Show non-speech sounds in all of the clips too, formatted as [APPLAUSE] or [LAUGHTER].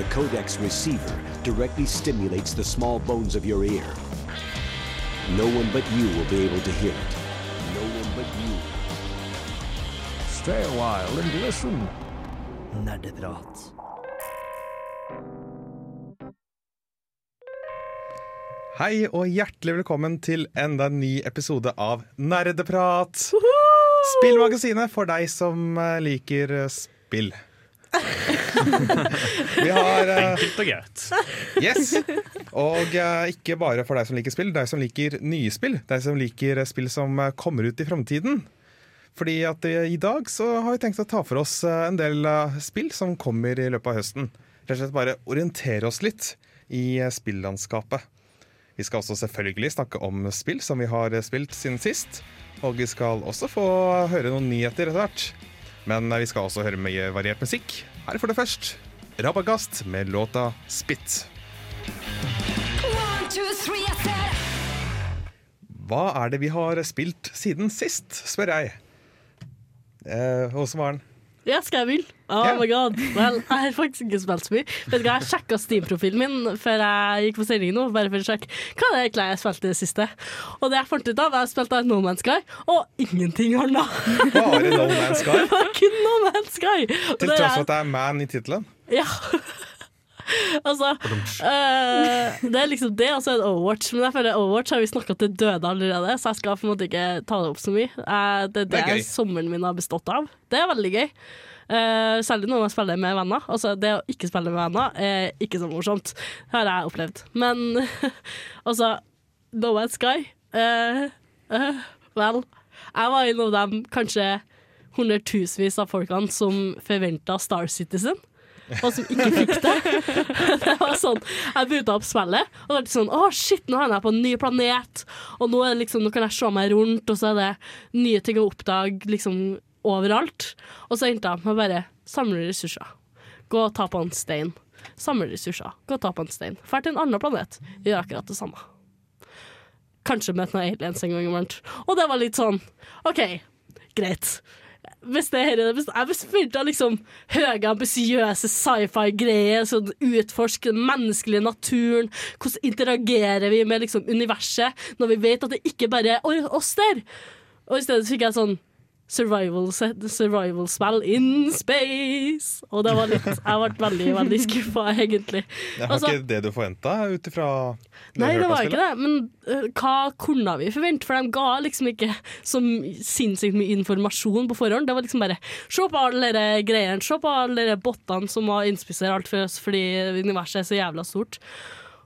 The Codex receiver directly stimulates the small bones of your ear. No one but you will be able to hear it. No one but you. Stay a while and listen. Nerdeprat. Hei og hjertelig velkommen til enda en ny episode av Nerdeprat. Spillmagasinet for deg som eh, liker eh, spill. Vi har eh, Enkelt og greit. Yes. Og eh, ikke bare for deg som liker spill, deg som liker nye spill. Deg som liker eh, spill som eh, kommer ut i framtiden. Fordi at eh, i dag så har vi tenkt å ta for oss eh, en del eh, spill som kommer i løpet av høsten. Rett og slett bare orientere oss litt i eh, spillandskapet. Vi skal også selvfølgelig snakke om spill som vi har eh, spilt siden sist. Og vi skal også få høre noen nyheter etter hvert. Men eh, vi skal også høre mye variert musikk. Her får det først Rabagast med låta 'Spit'. Hva er det vi har spilt siden sist, spør jeg. Eh, Åse Maren. Ja, skal jeg vil? Oh yeah. my god. Vel, jeg har faktisk ikke spilt så mye. Vet du hva, Jeg sjekka Steam-profilen min før jeg gikk på sending nå, bare for å sjekke hva det egentlig jeg spilte i det siste. Og det jeg fant ut av, jeg spilte No Man's Sky, og ingenting annet. Bare No Man's Sky. [LAUGHS] Det var kun No Man's Sky. Til tross for at det er man i tittelen. Ja. [LAUGHS] altså uh, Det er liksom det, og så er det Overwatch. Men jeg føler Overwatch har vi snakka til døde allerede, så jeg skal på en måte ikke ta det opp så mye. Uh, det er det, er sommeren min har bestått av. Det er veldig gøy. Uh, særlig når man spiller med venner. Altså, det å ikke spille med venner er ikke så morsomt. Har jeg opplevd. Men [LAUGHS] altså, No Man's Sky uh, uh, Vel, jeg var en av dem kanskje hundretusenvis av folkene som forventa Star Citizen og som ikke fikk det. [LAUGHS] det var sånn, Jeg boota opp spillet, og det var sånn Å, shit, nå er jeg på en ny planet, og nå, liksom, nå kan jeg se meg rundt, og så er det nye ting å oppdage liksom overalt. Og så endte jeg med å bare samle ressurser. Gå og ta på en stein. Samle ressurser. Gå og ta på en stein. Dra til en annen planet. Gjør akkurat det samme. Kanskje møte noen aliens en gang iblant. Og det var litt sånn OK, greit hvis det her, hvis jeg forventa liksom høye, ambisiøse sci-fi-greier, sånn utforske den menneskelige naturen, hvordan interagerer vi med liksom universet, når vi vet at det ikke bare er oss der. Og i stedet fikk jeg sånn survival, survival in space. Og det var litt Jeg ble veldig, veldig skuffa, egentlig. Det var Altså- ikke det du forventa ut ifra Nei, det var ikke det, men uh, hva kunne vi forvente? For de ga liksom ikke så sinnssykt mye informasjon på forhånd. Det var liksom bare Se på alle de greiene, se på alle de bottene som må innspissere alt for oss fordi universet er så jævla stort.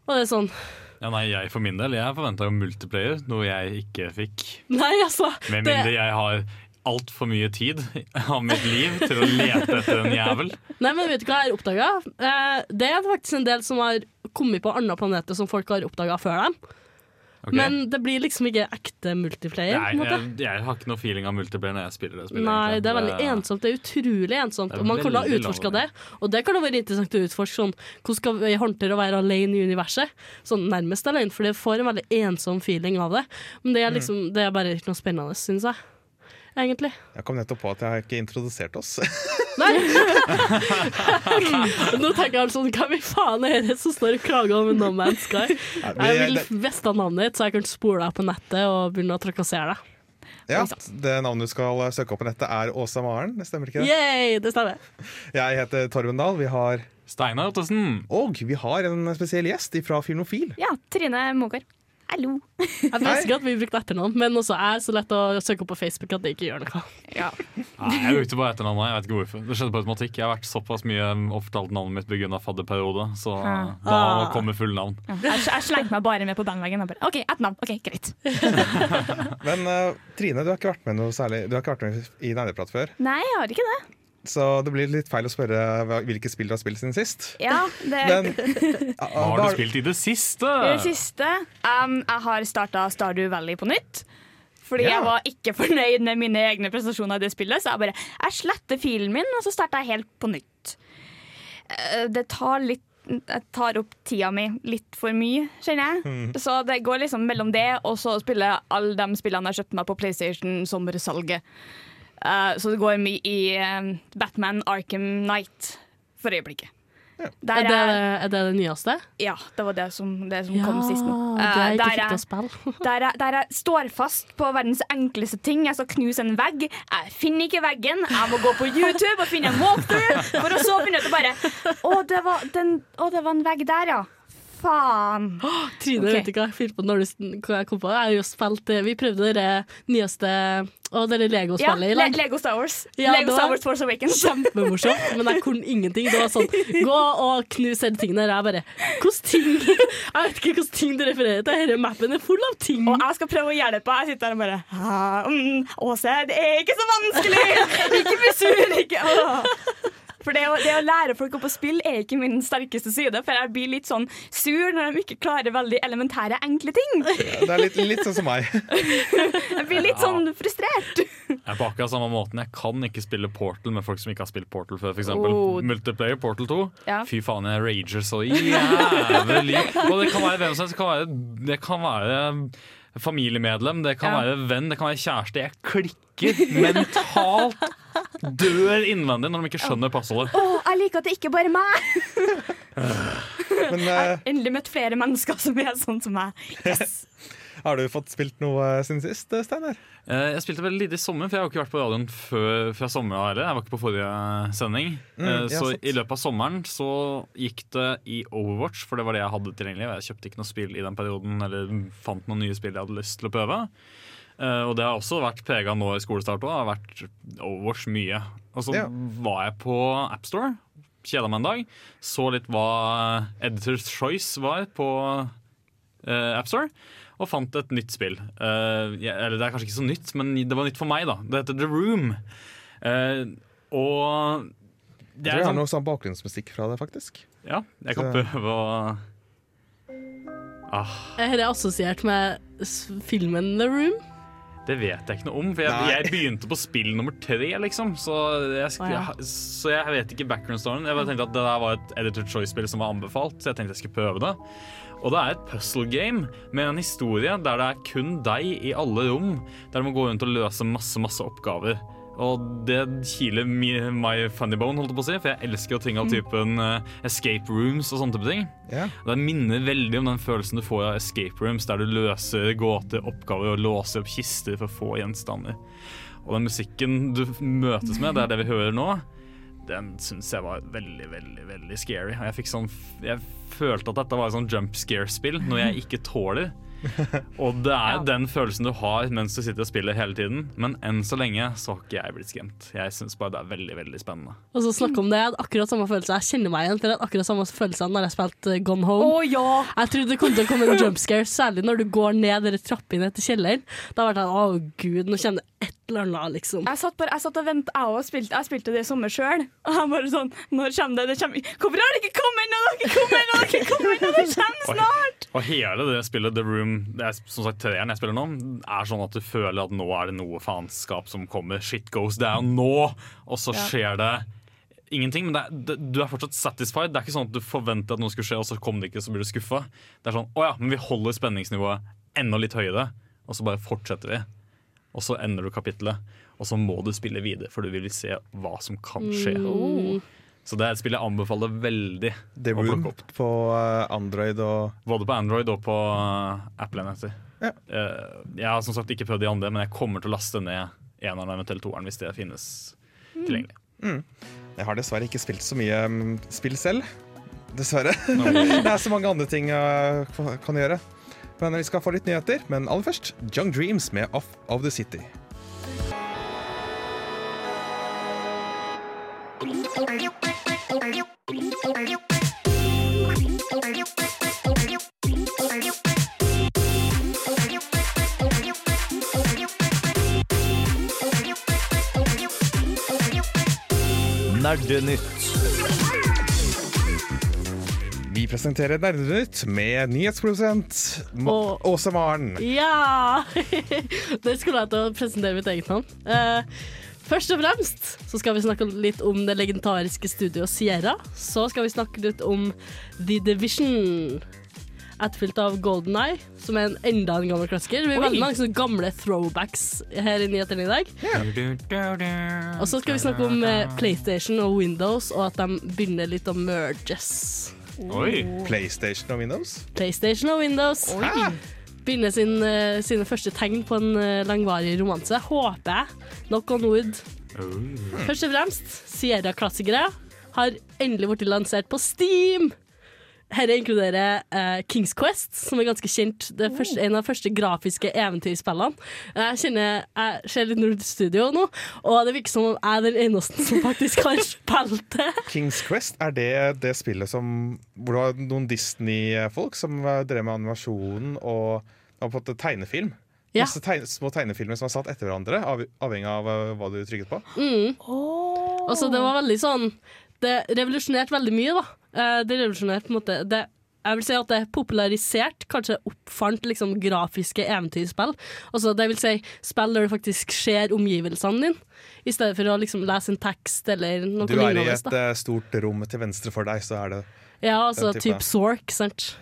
Og det er sånn Ja, nei, jeg for min del, jeg forventa jo multiplayer, noe jeg ikke fikk. Nei, altså. Med det- mindre jeg har altfor mye tid [LAUGHS] av mitt liv til å lete etter en jævel. Nei, men vet du hva jeg har oppdaga? Eh, det er faktisk en del som har kommet på andre planeter som folk har oppdaga før dem. Okay. Men det blir liksom ikke ekte multiplayer. Nei, jeg, jeg har ikke noe feeling av multiplayer når jeg spiller det Spiller, Nei, egentlig. det er veldig ensomt. Det er utrolig ensomt. Er Og man kunne ha utforska det, og det kan være interessant å utforske. Sånn, hvordan skal vi håndtere å være alene i universet? Sånn nærmest alene, for det får en veldig ensom feeling av det. Men det er Mm. liksom, det er bare ikke noe spennende, syns jeg. Egentlig. Jeg kom nettopp på at jeg har ikke introdusert oss. [LAUGHS] Nei! Nå tenker jeg sånn, Hva i faen er det som står og klager om No Man's Sky? Jeg vil veste vite navnet ditt, så jeg kan spole deg på nettet og begynne å trakassere deg. Ja, Det navnet du skal søke opp på nettet, er Åsa Maren. Det stemmer ikke det? Yay, det stemmer. Jeg heter Torben Dahl. Vi har Steinar Ottesen. Og vi har en spesiell gjest fra Filmofil. Ja, Trine Mågård. Hallo. Jeg visste ikke at vi brukte etternavn, men også er så lett å søke opp på Facebook at det ikke gjør noe. Ja. Nei, jeg brukte bare etternavnet. Jeg vet ikke hvorfor. Det skjedde på automatikk. Jeg har vært såpass mye opptalt navnet mitt pga. fadderperiode, så ja. da kommer full navn. Ja. Jeg, jeg slengte meg bare med på bandwagen. bare, OK, ett navn. Ok, Greit. [LAUGHS] [LAUGHS] [LAUGHS] Men uh, Trine, du har ikke vært med noe særlig Du har ikke vært med i Nerdeprat før. Nei, jeg har ikke det. Så det blir litt feil å spørre hvilke spill du har spilt siden sist. Ja, det Men Hva [LAUGHS] har du spilt i det siste? I det siste um, Jeg har starta Stardew Valley på nytt. Fordi Ja. jeg var ikke [LAUGHS] fornøyd med mine egne prestasjoner i det spillet. Så jeg bare Jeg sletter filen min, og så starter jeg helt på nytt. Eh, Det tar litt jeg tar opp tida mi litt for mye, kjenner jeg. Mm. Så det går liksom mellom det og så spiller jeg alle de spillene jeg kjøpte meg på PlayStation sommersalget. Eh, så det går mye i uh, Batman Arkham Knight for øyeblikket. Der Er det, er, det det nyeste? ja, det var det som, det som kom sist nå. det Eh, er ikke der jeg- [LAUGHS] Der jeg, der jeg står fast på verdens enkleste ting. Jeg skal knuse en vegg. Jeg finner ikke veggen. Jeg må gå på YouTube og finne en walkthrough, for å så finne ut det bare Å, det var, den, å, det var en vegg der, ja. Faen. [GASPS] Trine okay. vet ikke hva jeg fylte på når jeg kom på. Jeg har jo spilt, eh, vi prøvde det nyeste og det Ja, Lego-spillet i lag. Lego Star Wars. Ja, Lego Star Wars Force Awakens. [LAUGHS] Kjempemorsomt, men jeg kunne ingenting. Det var sånn gå og knus hele tingene der. Jeg bare Hvilke ting [LAUGHS] Jeg vet ikke hvilke ting du refererer til. Denne mappen er full av ting. Og jeg skal prøve å hjelpe. Jeg sitter der og bare «Ah, mm, Åse, det er ikke så vanskelig! [LAUGHS] Ikke bli sur! Ikke. Åh. For det å, det å lære folk opp å spille er ikke min sterkeste side. For jeg blir litt sånn sur når de ikke klarer veldig elementære, enkle ting. Det er litt, litt sånn som meg. [LAUGHS] Jeg blir litt sånn frustrert. Jeg er på akkurat samme måten. Jeg kan ikke spille Portal med folk som ikke har spilt Portal før. For Oh. Multiplayer Portal 2. Ja. Fy faen, jeg rager så jævlig. Og det kan være hvem som helst. Det kan være, det kan være familiemedlem, det kan Ja. være venn, det kan være kjæreste. Jeg klikker mentalt. Dør innvendig når de ikke skjønner passordet. Oh, jeg liker at det ikke bare er meg. [LAUGHS] Men har Endelig møtt flere mennesker som er sånn som meg. Yes. [LAUGHS] har du fått spilt noe eh, siden sist, eh, Steinar? Eh, Jeg spilte veldig lite i sommer, for jeg har ikke vært på radioen før, fra sommeren heller. Jeg var ikke på forrige sending. Mm, Eh, så sant. i løpet av sommeren så gikk det i Overwatch, for det var det jeg hadde tilgjengelig. Jeg kjøpte ikke noe spill i den perioden, eller fant noen nye spill jeg hadde lyst til å prøve. Eh, og det har også vært prega nå i skolestart òg. Det har vært overs mye. Og så Ja. var jeg på AppStore, kjeda meg en dag, så litt hva Editor's Choice var på uh, AppStore, og fant et nytt spill. Uh, ja, eller det er kanskje ikke så nytt, men det var nytt for meg. da Det heter The Room. Eh, og det Jeg er har sånn, noe sånn bakgrunnsmusikk fra det, faktisk. Ja, jeg kan Så- prøve å ah, Er det assosiert med filmen The Room? Det vet jeg ikke noe om, for jeg, jeg begynte på spill nummer tre, liksom. Så jeg, ja. jeg, så jeg vet ikke background-storyen. Jeg bare tenkte at det der var et Editor Choice-spill som var anbefalt, så jeg tenkte jeg skulle prøve det. Og det er et puzzle game med en historie der det er kun deg i alle rom, der du må gå rundt og løse masse, masse oppgaver. Og det kiler my, my funny bone, holdt jeg på å si, for jeg elsker ting av typen uh, escape rooms og sånne type ting. Yeah. Det minner veldig om den følelsen du får av escape rooms, der du løser gåter, oppgaver og låser opp kister for å få gjenstander. Og den musikken du møtes med, det er det vi hører nå, den syns jeg var veldig, veldig veldig scary. Og Jeg, fikk sånn, jeg følte at dette var et sånn jump scare-spill, noe jeg ikke tåler. [LAUGHS] Og det er Ja. den følelsen du har mens du sitter og spiller hele tiden. Men enn så lenge så har ikke jeg blitt skremt. Jeg syns bare det er veldig veldig spennende. Og så snakke om det, jeg hadde akkurat samme følelse. Jeg kjenner meg igjen, for jeg hadde akkurat samme følelse når jeg spilte eh, Gone Home. Oh, ja! Jeg trodde det kom til å komme en jumpscare, særlig når du går ned dere trappene til kjelleren. Da ble jeg sånn, å gud, nå kommer det et eller annet, liksom. Jeg satt, bare, jeg satt og ventet, jeg òg. spilte, jeg spilte det i sommer sjøl. Og jeg bare sånn Når kommer det? det kommer, Hvorfor har det ikke kommet ennå? Det kommer ennå! Det har ikke kommet ennå! Det kommer [LAUGHS] snart! Og hele det spillet The Room, det er som sagt treeren jeg spiller nå, er sånn at du føler at nå er det noe faenskap som kommer. Shit goes down nå! Og så skjer det ingenting. Men er, det, du er fortsatt satisfied. Det er ikke sånn at du forventer at noe skulle skje, og så kom det ikke, så blir du skuffa. Det er sånn å ja, men vi holder spenningsnivået enda litt høyere, og så bare fortsetter vi. Og så ender du kapittelet, og så må du spille videre, for du vil se hva som kan skje. Oh. Så det er et spill jeg anbefaler veldig The å Room opp. på eh, Android og Både på Android og på uh, Apple-enheter. Ja. Eh, jeg har som sagt ikke prøvd de andre, men jeg kommer til å laste ned eneren og eventuelt toeren hvis det finnes tilgjengelig. Jeg har dessverre ikke spilt så mye mm, spill selv. Dessverre. [LAUGHS] det er så mange andre ting jeg kan- gjøre. Men vi skal få litt nyheter. Men aller først Young Dreams med Off of the City. Nerdenytt. Vi presenterer Nerdenytt med nyhetsprodusent Ma- Åse Maren. Ja! [LAUGHS] det skulle jeg til å presentere mitt eget navn. Eh, først og fremst så skal vi snakke litt om det legendariske studioet Sierra. Så skal vi snakke litt om The Division. etterfulgt av Golden Eye, som er en enda en gammel klassiker. Vi er veldig mange sånne gamle throwbacks her i nyhetene i dag. Og så skal vi snakke om eh, PlayStation og Windows, og at de begynner litt å merges. Oi. PlayStation og Windows. PlayStation og Windows Hæ? Begynner sin, eh, sine første tegn på en eh, langvarig romanse, håper jeg. Knock on wood. Først og fremst, Sierra-klassikere har endelig blitt lansert på Steam. Dette inkluderer uh, Kings Quest, som er ganske kjent. Det er første, en av de første grafiske eventyrspillene. Jeg kjenner, jeg ser litt Nord Studio nå, og det virker som om jeg er den eneste som faktisk har spilt det. Kings Quest, er det det spillet som hvor det var noen Disney-folk som drev med animasjonen og har fått tegnefilm? Ja. Masse tegne, små tegnefilmer som er satt etter hverandre, av, avhengig av eh, hva du trykket på. Mm. Og så det var veldig sånn Det revolusjonerte veldig mye, da. Eh, Det revolusjonerte på en måte det, Jeg vil si at det populariserte, kanskje oppfant liksom grafiske eventyrspill. Altså det vil si spill der du faktisk ser omgivelsene dine, i stedet for å liksom lese en tekst eller noe Du er i et da. eh, stort rom til venstre for deg, så er det Ja, altså type. type Zork, sant.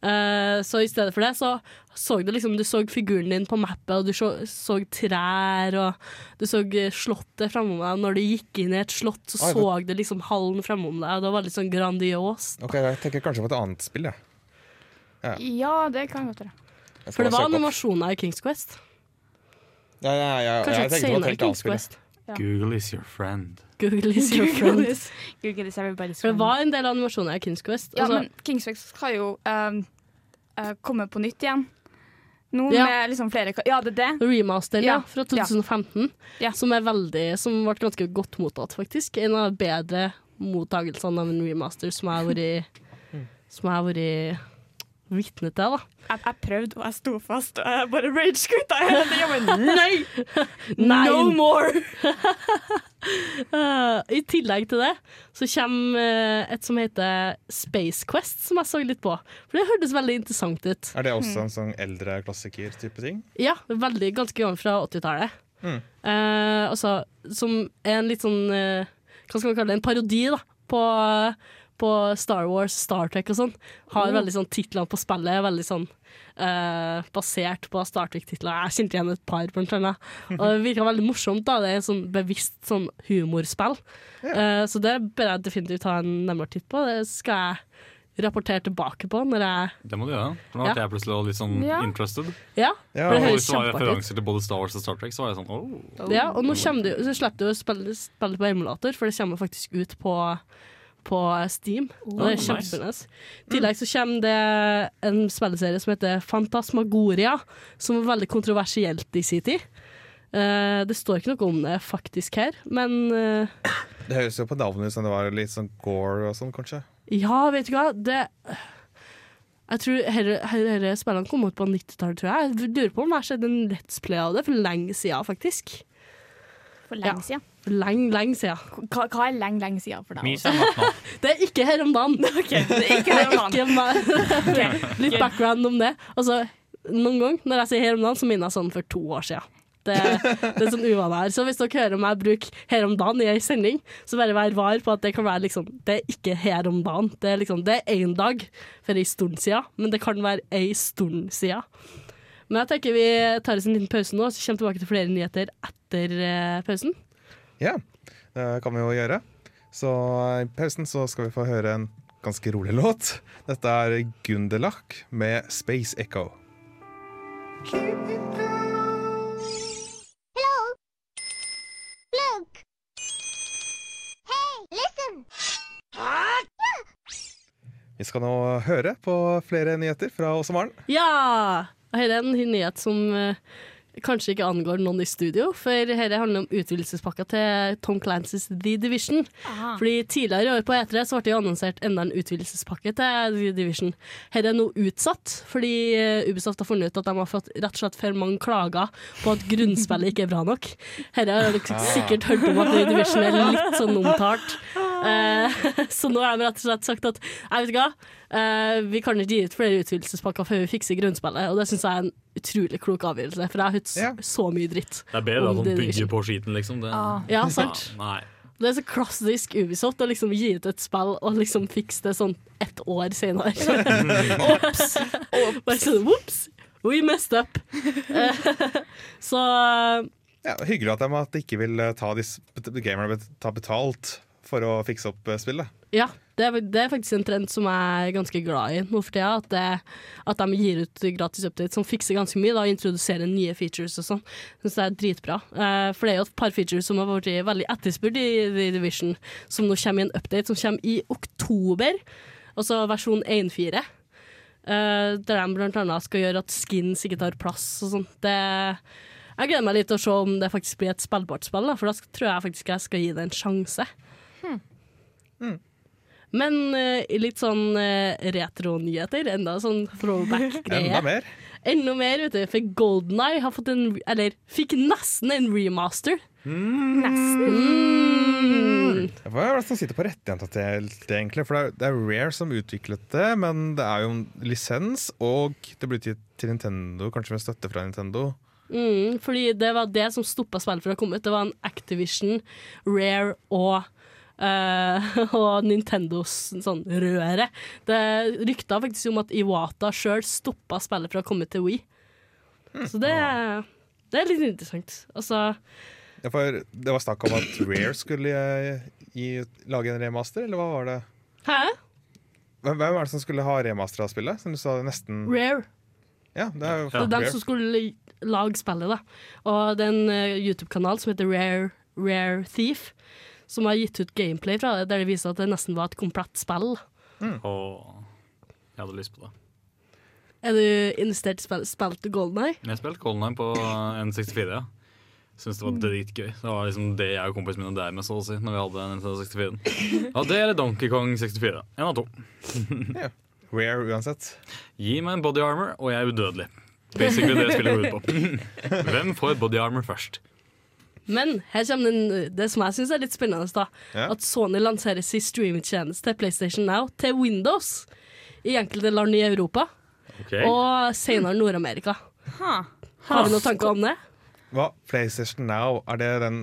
Eh, så i stedet for det så så du liksom Du så figuren din på mappet, og du så, så trær, og du så eh, slottet framom deg. Når du gikk inn i et slott, så Oi, så du liksom hallen framom deg, og det var litt sånn grandiost. Ok, Jeg tenker kanskje på et annet spill, jeg. Ja, det kan godt være. For det var animasjoner i Kings Quest. Ja, ja, ja, Kanskje jeg et tenkte på et senere helt annet Kings spill. Google is your friend. Google is your friend. Google is everybody's For det var en del animasjoner i Kings Quest. Ja, Altså, men Quest skal jo um, uh, komme på nytt igjen. Nå Ja. med liksom flere Ja, det er det. Remasteren ja, Ja, fra 2015, Ja. som er veldig Som ble ganske godt mottatt, faktisk. En av bedre mottagelsene av en remaster som jeg har vært Som jeg har vært vitne til, da. Jeg, jeg prøvde, og jeg sto fast, og jeg bare rage-skutta hele tida. Men [LAUGHS] nei! Nei. No more! Eh, I tillegg til det så kommer eh, et som heter Space Quest, som jeg så litt på. For det hørtes veldig interessant ut. Er det også en sånn eldre klassiker-type ting? Ja, veldig ganske gammel fra 80-tallet. Mm. Uh, altså, som er en litt sånn uh, Hva skal man kalle det? En parodi da på, på Star Wars, Star Trek og sånn. Har veldig sånn Titlene på spillet er veldig sånn uh, basert på Star Trek-titler. Jeg kjente igjen et par, blant annet. Og det virka veldig morsomt. da Det er et sånn bevisst sånn humorspill. Uh, så det bør jeg definitivt ta en nærmere titt på. Det skal jeg rapportere tilbake på når jeg Det må du gjøre. For nå ble Ja. jeg plutselig litt sånn Ja. interested. Ja, Ja, for det høres hvis det var referanser til både Star Wars og Star Trek, så var jeg sånn oh. Ja, og nå du, så slipper du å spille, spille på emulator, for det kommer faktisk ut på, på Steam. Oh, det er kjempenes. I tillegg så kommer det en spillserie som heter Fantasmagoria, som var veldig kontroversielt i sin tid. Uh, det står ikke noe om det faktisk her, men uh, Det høres jo på navnet ut som det var litt sånn gore og sånn, kanskje. ja, vet du hva? Det jeg tror disse spillene kom ut på 90-tallet, tror jeg. Jeg lurer på om jeg har sett en Let's Play av det for lenge siden, faktisk. For lenge Ja. siden. Lenge, lenge siden. Hva, hva er lenge, lenge siden for deg? Også? [LAUGHS] Det er ikke her om dagen. [LAUGHS] Okay, det er ikke her om dagen. [LAUGHS] Litt background om det. Altså, noen gang når jeg sier her om dagen, så minner jeg sånn for to år siden. Det, det er sånn uvane her. Så hvis dere hører meg bruke her om dagen i ei sending, så bare vær var på at det kan være liksom Det er ikke her om dagen. Det er liksom Det er én dag for ei stund siden, men det kan være ei stund siden. Men jeg tenker vi tar oss en liten pause nå, så kommer tilbake til flere nyheter etter eh, pausen. Ja, det kan vi jo gjøre. Så i pausen så skal vi få høre en ganske rolig låt. Dette er Gundelach med Space Echo. Look! Hey, listen! Vi skal nå høre på flere nyheter fra Åse Maren. Ja! Her er en nyhet som eh, kanskje ikke angår noen i studio, for her handler om utvidelsespakka til Tom Clancy's The Division. Aha. Fordi Tidligere i år på E3 så ble det jo annonsert enda en utvidelsespakke til The Division. Her er nå utsatt, fordi eh, Ubisoft har funnet ut at de har fått rett og slett for mange klager på at grunnspillet ikke er bra nok. Her har dere sikkert hørt om at The Division er litt sånn omtalt. Eh, [LAUGHS] så nå har de rett og slett sagt at jeg vet ikke hva, eh, vi kan ikke gi ut flere utvidelsespakker før vi fikser grunnspillet. Og det syns jeg er en utrolig klok avgjørelse, for jeg har hørt Ja. så mye dritt. Det er bedre at de bygger på skiten, liksom. Det. Ah. Ja, sant? Ja. Det er så klassisk Ubisoft å liksom gi ut et spill og liksom fikse det sånn ett år senere. [LAUGHS] Ops! [LAUGHS] Bare sånn, Ops! We messed up. Eh, så Ja, hyggelig at de, ikke vil eh, ta disse gamerne ta betalt for å fikse opp eh, spillet. ja, det er, det er faktisk en trend som jeg er ganske glad i nå for tida. At, at de gir ut gratis updates som fikser ganske mye, da, og introduserer nye features og sånn. Syns det er dritbra. Eh, for det er jo et par features som har vært veldig etterspurt i The Division, som nå kommer i en update som kommer i oktober. Altså versjon 1.4. eh, der de blant annet skal gjøre at skins ikke tar plass og sånt. Det Jeg gleder meg litt til å se om det faktisk blir et spillbart spill, da, for da tror jeg faktisk jeg skal gi det en sjanse. Men uh, litt sånn uh, retro-nyheter, enda sånn throwback-greie. Enda mer. Enda mer, vet du. For Golden Eye har fått en Eller fikk nesten en remaster. Nesten. Mm. Hva er det som sitter på rettighetene til det, egentlig? For det er, Rare som utviklet det, men det er jo en lisens, og det ble gitt til Nintendo, kanskje med støtte fra Nintendo. Mm, fordi det var det som stoppa spillet fra å komme ut. Det var en Activision, Rare og eh, [LAUGHS] og Nintendos sånn røre. Det rykta faktisk om at Iwata sjøl stoppa spillet fra å komme til Wii. Så det, det er litt interessant. Altså Ja, det var snakk om at Rare skulle eh, gi, lage en remaster, eller hva var det? Hæ? Hvem, hvem er det som skulle ha remaster av spillet? Som du sa nesten Rare. Ja, det er jo er dem som skulle lage spillet, da. Og det er en eh, YouTube-kanal som heter Rare, Rare Thief, som har gitt ut gameplay fra det, der det viser at det nesten var et komplett spill. Og jeg hadde lyst på det. Er du investert i spill, til Golden Eye? Jeg spilte Golden Eye på N64, ja. Syns det var dritgøy. Det var liksom det jeg og kompisen min og deg med, så å si, når vi hadde Nintendo 64. Ja, det eller Donkey Kong 64. En av to. [LAUGHS] Rare uansett. Gi meg en body armor, og jeg er udødelig. Basically det spillet går ut på. [LAUGHS] Hvem får body armor først? Men her kommer den, det som jeg syns er litt spennende, da. Ja. At Sony lanserer sin streamingtjeneste PlayStation Now til Windows i enkelte land i Europa, Okay. og senere Nord-Amerika. Ha. Har vi noen tanker om det? Hva? PlayStation Now, er det den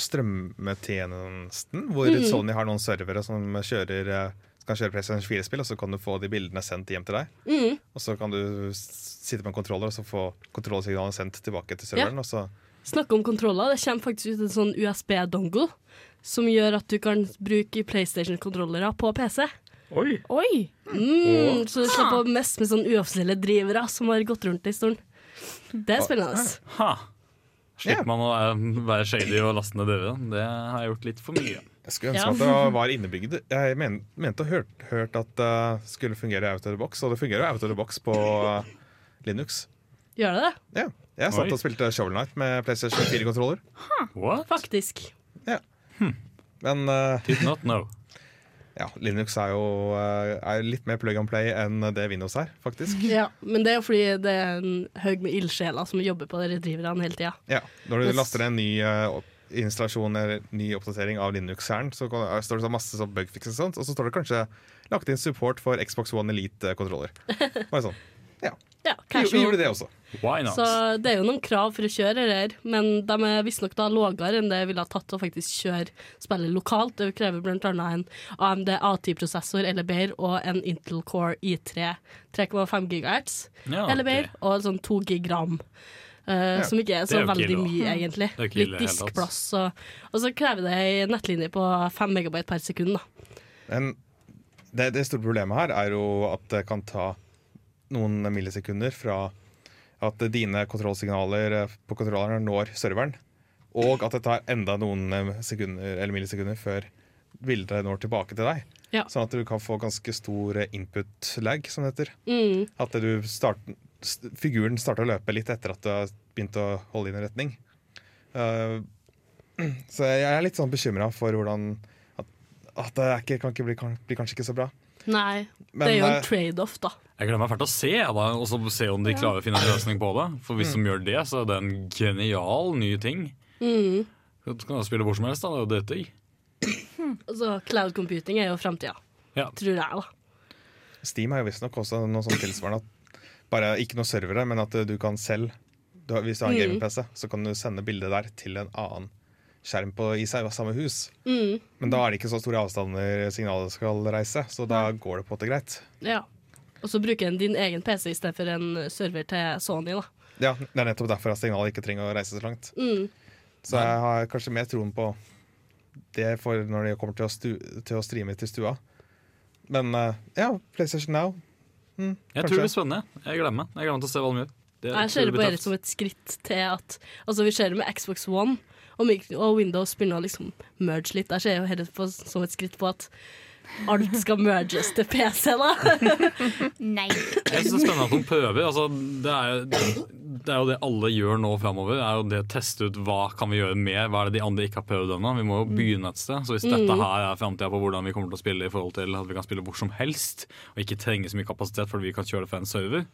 strømmetjenesten hvor Mm. Sony har noen servere som kjører eh, kan kjøre PlayStation 4-spill, og så kan du få de bildene sendt hjem til deg. Mm. Og så kan du sitte med en kontroller og så få kontrollsignalene sendt tilbake til serveren. Og så Snakke om kontroller. Det kommer faktisk ut en sånn USB-dongle som gjør at du kan bruke PlayStation-kontrollere på PC. Oi. Oi! Mm, så du slipper å messe med sånne uoffisielle drivere som har gått rundt en stund. Det er spennende. Ha. Slipper man å eh, være shady og laste ned dere. Det har jeg gjort litt for mye. jeg skulle ønske Ja. at det var innebygd. Jeg men, mente og hørt, hørt at det skulle fungere out of the box, og det fungerer jo out of the box på eh, Linux. Gjør det det? Ja. Jeg satt Oi. og spilte Shovel Knight med PlayStation 4-kontroller. What? Faktisk. Men eh, Did not know. [LAUGHS] ja, Linux er jo eh, er litt mer plug and play enn det Windows er, faktisk. [LAUGHS] Ja, men det er jo fordi det er en haug med ildsjeler som jobber på de den hele tida. Ja, Når du Yes. laster ned en ny eh, opp- installasjon eller ny oppdatering av Linux-hæren, så kan, står det så masse sånn bugfix og sånt, og så står det kanskje lagt inn support for Xbox One Elite-kontroller. [LAUGHS] Bare sånn. Ja, Ja, casual. vi gjorde det også. Why not? Så det er jo noen krav for å kjøre her, men de er visstnok lavere enn det ville ha tatt å faktisk kjøre spillet lokalt. Det krever annet en AMD A10-prosessor eller bedre og en Intel Core i3 3,5 GHz Ja, eller bedre, okay. og sånn 2 gig ram. ja. Som ikke er så er veldig kilo. mye, egentlig. Litt diskplass. Og, og så krever det ei nettlinje på 5 megabyte per sekund. Da. Men det, det store problemet her er jo at det kan ta noen millisekunder fra at dine kontrollsignaler eh, på kontrolleren når serveren, og at det tar enda noen eh, sekunder eller millisekunder før bildet når tilbake til deg. Ja. Sånn at du kan få ganske stor eh, input lag, som det heter. Mm. At du start, figuren starter å løpe litt etter at du har begynt å holde inn en retning. Uh, [CLEARS THROAT] så jeg er litt sånn bekymra for hvordan At, at det er ikke, kan ikke bli, kan, blir kanskje ikke så bra. Nei, Men, det er jo en trade-off, da. Jeg gleder meg fælt til å se, da, og så se om de klarer å finne en løsning på det. For hvis Mm. de gjør det, så er det en genial ny ting. Mm. Du kan spille hvor som helst, da. Det er jo dette i. Altså, cloud computing er jo framtida, Ja. tror jeg, da. Steam er jo visstnok også noe sånn tilsvarende. At bare ikke noe servere, men at du kan selv du, har- Hvis du har en Mm. gaming-PC, så kan du sende bildet der til en annen skjerm på, i samme hus. Mm, Men da er det ikke så store avstander signalet skal reise, så da går det på en måte greit. ja. Og så bruker en din egen PC i stedet for en server til Sony, da. Ja, Det er nettopp derfor at signalet ikke trenger å reise så langt. Mm. Så jeg har kanskje mer troen på det for når det kommer til å, stu, til å streame til stua. Men eh, ja, PlayStation Now. Mm, Jeg tror det blir spennende. Jeg gleder meg. Jeg gleder meg til å se hva de gjør. Det Jeg ser det bare på som et skritt til at Altså, vi ser det med Xbox One og, og Windows begynner å liksom merge litt. Jeg ser jo på, som et skritt på at alt skal merges til PC, da. [LAUGHS] Nei. Jeg synes det er spennende at de prøver. Altså, det, er, det er jo det alle gjør nå framover. Er jo det å teste ut hva kan vi gjøre mer. Hva er det de andre ikke har prøvd ennå? Vi må jo begynne et sted. Så hvis dette her er framtida på hvordan vi kommer til å spille i forhold til at vi kan spille hvor som helst, og ikke trenger så mye kapasitet fordi vi kan kjøre det fra en server,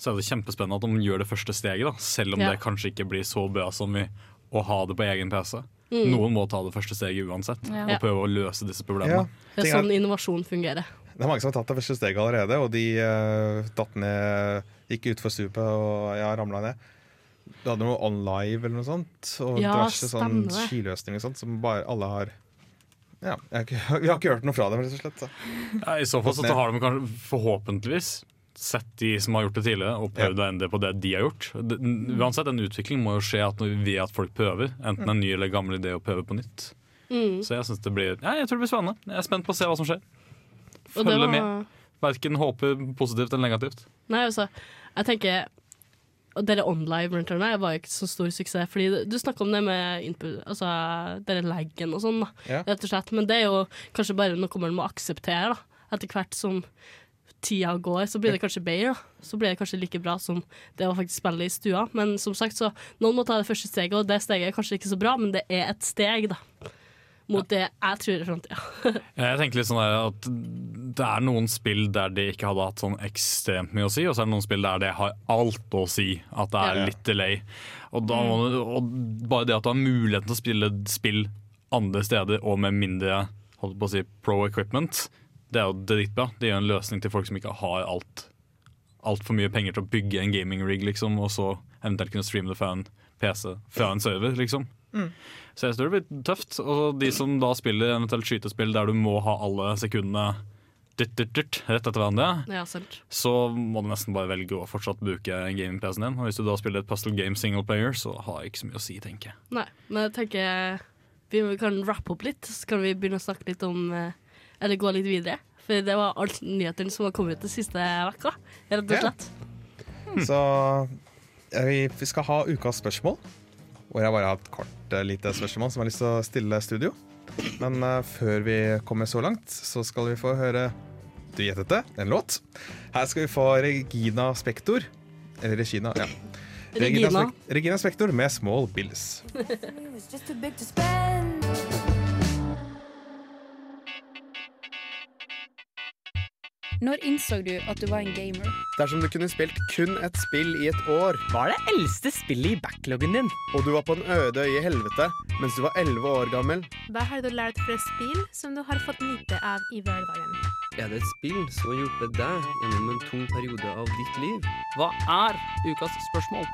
så er det kjempespennende at de gjør det første steget. da Selv om Ja. det kanskje ikke blir så bra som vi å ha det på egen PC. Noen må ta det første steget uansett, Ja. og prøve å løse disse Ja, problemene. Det er sånn innovasjon fungerer. Det er mange som har tatt det første steget allerede, og de uh, datt ned Gikk utfor stupet og ja, ramla ned. Du hadde noe OnLive eller noe sånt, og Ja, diverse sånn skiløsninger og sånt, som bare alle har Ja, jeg har ikke, [LAUGHS] vi har ikke hørt noe fra dem, rett og slett. Så. Ja, I så fall så har de kanskje forhåpentligvis sett de som har gjort det tidligere, og prøvd å endre på det de har gjort. Det, uansett, En utvikling må jo skje at når vi vet at folk prøver, enten en ny eller gammel idé, å prøve på nytt. Mm. Så jeg synes det blir ja, jeg tror det blir spennende. Jeg er spent på å se hva som skjer. Følge var- med. Verken håper positivt eller negativt. Nei, altså, jeg tenker og dere online-runterene var jo ikke så stor suksess. Fordi du- du snakker om det med input, altså dere laggen og sånn, da, Ja. rett og slett. Men det er jo kanskje bare noe man må akseptere, da. Etter hvert som tida går, så blir det kanskje bedre. Så blir det kanskje like bra som det å faktisk spille i stua. Men som sagt, så noen må ta det første steget, og det steget er kanskje ikke så bra, men det er et steg, da. Mot det jeg tror er framtida. [LAUGHS] Jeg tenker litt sånn at Det er noen spill der det ikke hadde hatt sånn ekstremt mye å si, og så er det noen spill der det har alt å si. At det er litt delay. Og, da, du- og bare det at du har muligheten til å spille spill andre steder og med mindre holdt på å si, pro equipment, det er jo dritbra. Det gjør en løsning til folk som ikke har alt altfor mye penger til å bygge en gaming rig, liksom, og så eventuelt kunne streame det fra en PC, fra en server, liksom. Så jeg tror det blir tøft. Og de som da spiller eventuelt skytespill der du må ha alle sekundene dytt, dytt, dytt, rett etter hverandre, Ja, så må du nesten bare velge å fortsatt bruke gaming-PC-en din. Og hvis du da spiller et puzzle game single player, så har jeg ikke så mye å si, tenker jeg. Nei, men jeg tenker vi kan rappe opp litt, så kan vi begynne å snakke litt om eh, Eller gå litt videre. For det var alt nyhetene som har kommet ut den siste vekka, rett og Ja. slett. Så eh, vi vi skal ha ukas spørsmål. Og jeg bare har et kort eh, lite spørsmål som jeg har lyst til å stille studio. Men uh, før vi kommer så langt, så skal vi få høre Du gjettet det, en låt. Her skal vi få Regina Spektor. Eller Regina, ja. Regina. Regina Spektor med Small Bills. [LAUGHS] Når innså du at du var en gamer? Dersom du kunne spilt kun et spill i et år, Hva er det eldste spillet i backloggen din? og du var på en øde øye i helvete mens du var 11 år gammel, Hva har du lært fra spill som du har fått nyte av i hverdagen? Er det et spill som har hjulpet deg gjennom en tung periode av ditt liv? Hva er ukas spørsmål?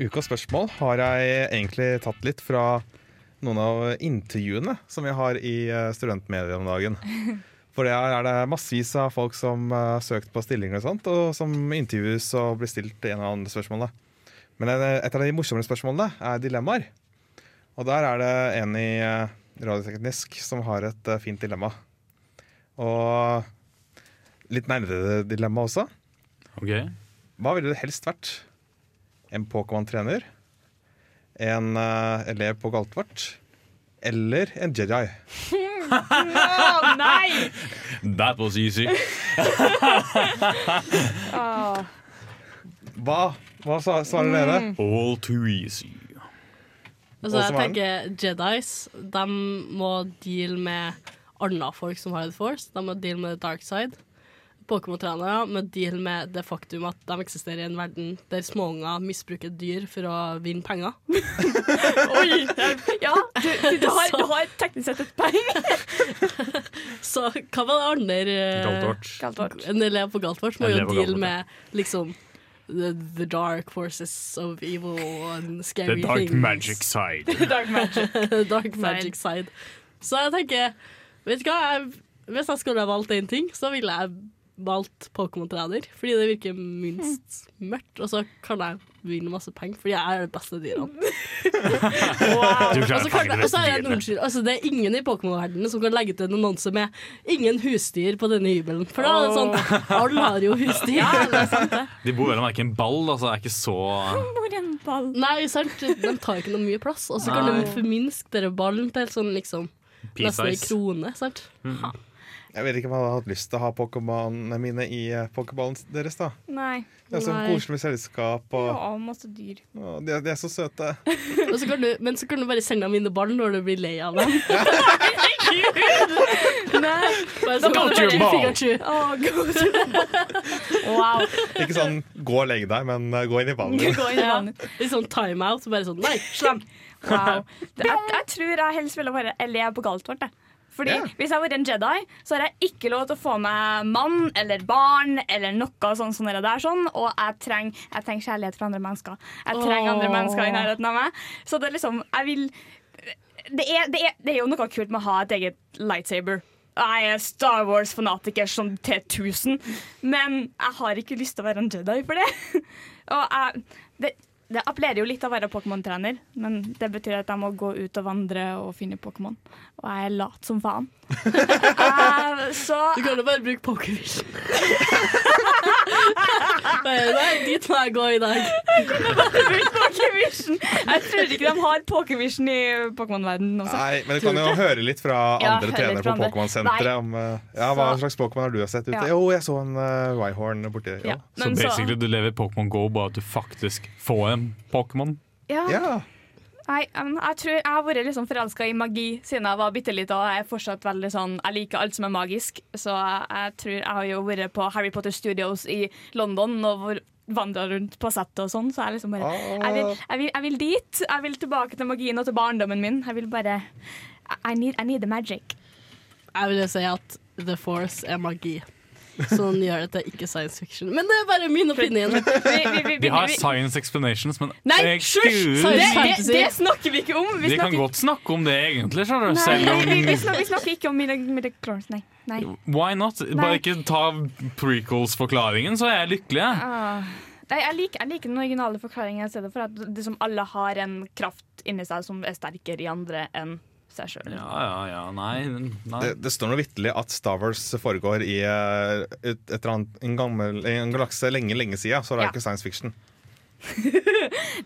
Ukas spørsmål har jeg egentlig tatt litt fra noen av intervjuene som vi har i Studentmedia om dagen. [LAUGHS] For det er det massevis av folk som har søkt på stillinger og sånt, og som intervjues og blir stilt en eller annen spørsmål. da. Men et av de morsommere spørsmålene er dilemmaer. Og der er det en i eh, Radioteknisk som har et eh, fint dilemma. Og litt nærmere dilemma også. Ok, Hva ville det helst vært? En Pokémon-trener? En eh, elev på Galtvort? Eller en Jedi? [LAUGHS] Å nei! That was easy. Åh. Hva, hva sa- svarer dere? All too easy. Altså, Og jeg som er tenker Jedis De må deale med andre folk som har The Force. De må deale med the dark side. Pokémon-trenere med deal med det faktum at de eksisterer i en verden der småunger misbruker dyr for å vinne penger. [LAUGHS] Oi! Ja, du, du, du, har, du har teknisk sett et poeng. [LAUGHS] Så hva var det andre eh, Galtvort. Galtvort. En elev på Galtvort må jo deale med liksom the, the dark forces of evil and scary The dark things. magic side. Dark magic. [LAUGHS] dark magic side. Så jeg tenker, vet du hva, jeg, hvis jeg skulle ha valgt én ting, så ville jeg valgt Pokémon-trener. Fordi det virker minst mørkt, og så kan jeg vinne masse penger, fordi jeg er det beste dyrene. [LAUGHS] wow. Og så er jeg en unnskyld. Altså, det er ingen i Pokémon-verdenen som kan legge ut en annonse med 'ingen husdyr på denne hybelen'. For da er det sånn Alle har jo husdyr. Ja, det er sant det. De bor vel og merke en ball, altså. Det er ikke så en ball. Nei, sant. De tar ikke noe mye plass. Og så kan de forminske ballen til sånn liksom nesten ei krone. Sant? Jeg vet ikke om jeg hadde hatt lyst til å ha Pokémonene mine i eh, pokéballen deres. da Nei. Det er så Nei. koselig med selskap, og ja, masse dyr. og de, er- de er så søte. [LAUGHS] Og så kan du, men så kan du bare sende dem inn i ballen når du blir lei av dem. [LAUGHS] Nei. Bare Da sånn, kan du Pikachu, bare- Pikachu. Å, gud. [LAUGHS] Wow. Ikke sånn 'gå og legg deg', men eh, gå inn i ballen. Gå inn i Ja. Litt sånn timeout. Så bare sånn Nei, slem! Wow. Det, jeg, jeg tror jeg helst ville være elev på Galtvort. jeg. Fordi yeah. Hvis jeg var en Jedi, så har jeg ikke lov til å få meg mann eller barn eller noe sånn som det der. Sånn, og jeg trenger, jeg trenger kjærlighet fra andre mennesker. Jeg trenger andre mennesker i nærheten av meg. Så det er liksom Jeg vil det er, det, er, det er jo noe kult med å ha et eget lightsaber. Jeg er Star Wars-fanatiker som til 1000, men jeg har ikke lyst til å være en Jedi for det. [LAUGHS] Og jeg, det, det appellerer jo litt å være Pokémon-trener, men det betyr at jeg må gå ut og vandre og finne Pokémon. Og jeg er lat som faen. uh, så [LAUGHS] Du kan jo bare bruke Pokervision. [LAUGHS] Nei, nei, dit må jeg gå i dag. Pokévision! Jeg tror ikke de har Pokévision i Pokémon-verdenen også. Nei, men du kan jo høre litt fra andre ja, trenere på. Pokémon-senteret om uh, ja, hva slags Pokémon har du sett ute. Ja. Jo, jeg så en uh, Wyhorn borti Ja. ja. Så så- basically du lever Pokémon Go, bare at du faktisk får en Pokémon. Ja. ja. Nei, jeg tror jeg har vært liksom forelska i magi siden jeg var bitte lita. Jeg er fortsatt veldig sånn Jeg liker alt som er magisk. Så jeg, jeg tror jeg har jo vært på Harry Potter Studios i London og hvor- vandra rundt på settet og sånn. Så jeg liksom bare jeg vil, jeg, vil, jeg vil dit. Jeg vil tilbake til magien og til barndommen min. Jeg vil bare I need, I need the magic. Jeg vil jo si at The Force er magi. Sånn gjør det til ikke science fiction. Men det er bare min opinion. Vi, vi, vi, De har science explanations, men Nei, Excuse Det, det, det snakker vi ikke om. Vi De kan godt snakke om det egentlig, nei, Selv vi, vi, snakker, vi snakker ikke om midichlorians, nei. nei. Why not? Bare ikke ta prequels-forklaringen, så er jeg lykkelig. jeg. Ah. Nei, jeg, liker, jeg liker den originale forklaringen i stedet for at det som alle har en kraft inni seg som er sterkere i andre enn seg sjøl. Ja, ja, ja, nei, nei. Det, det står noe vitterlig at Star Wars foregår i eh, et, et eller annet, en, gammel, en galakse lenge, lenge siden, så det er Ja. ikke science fiction. [LAUGHS]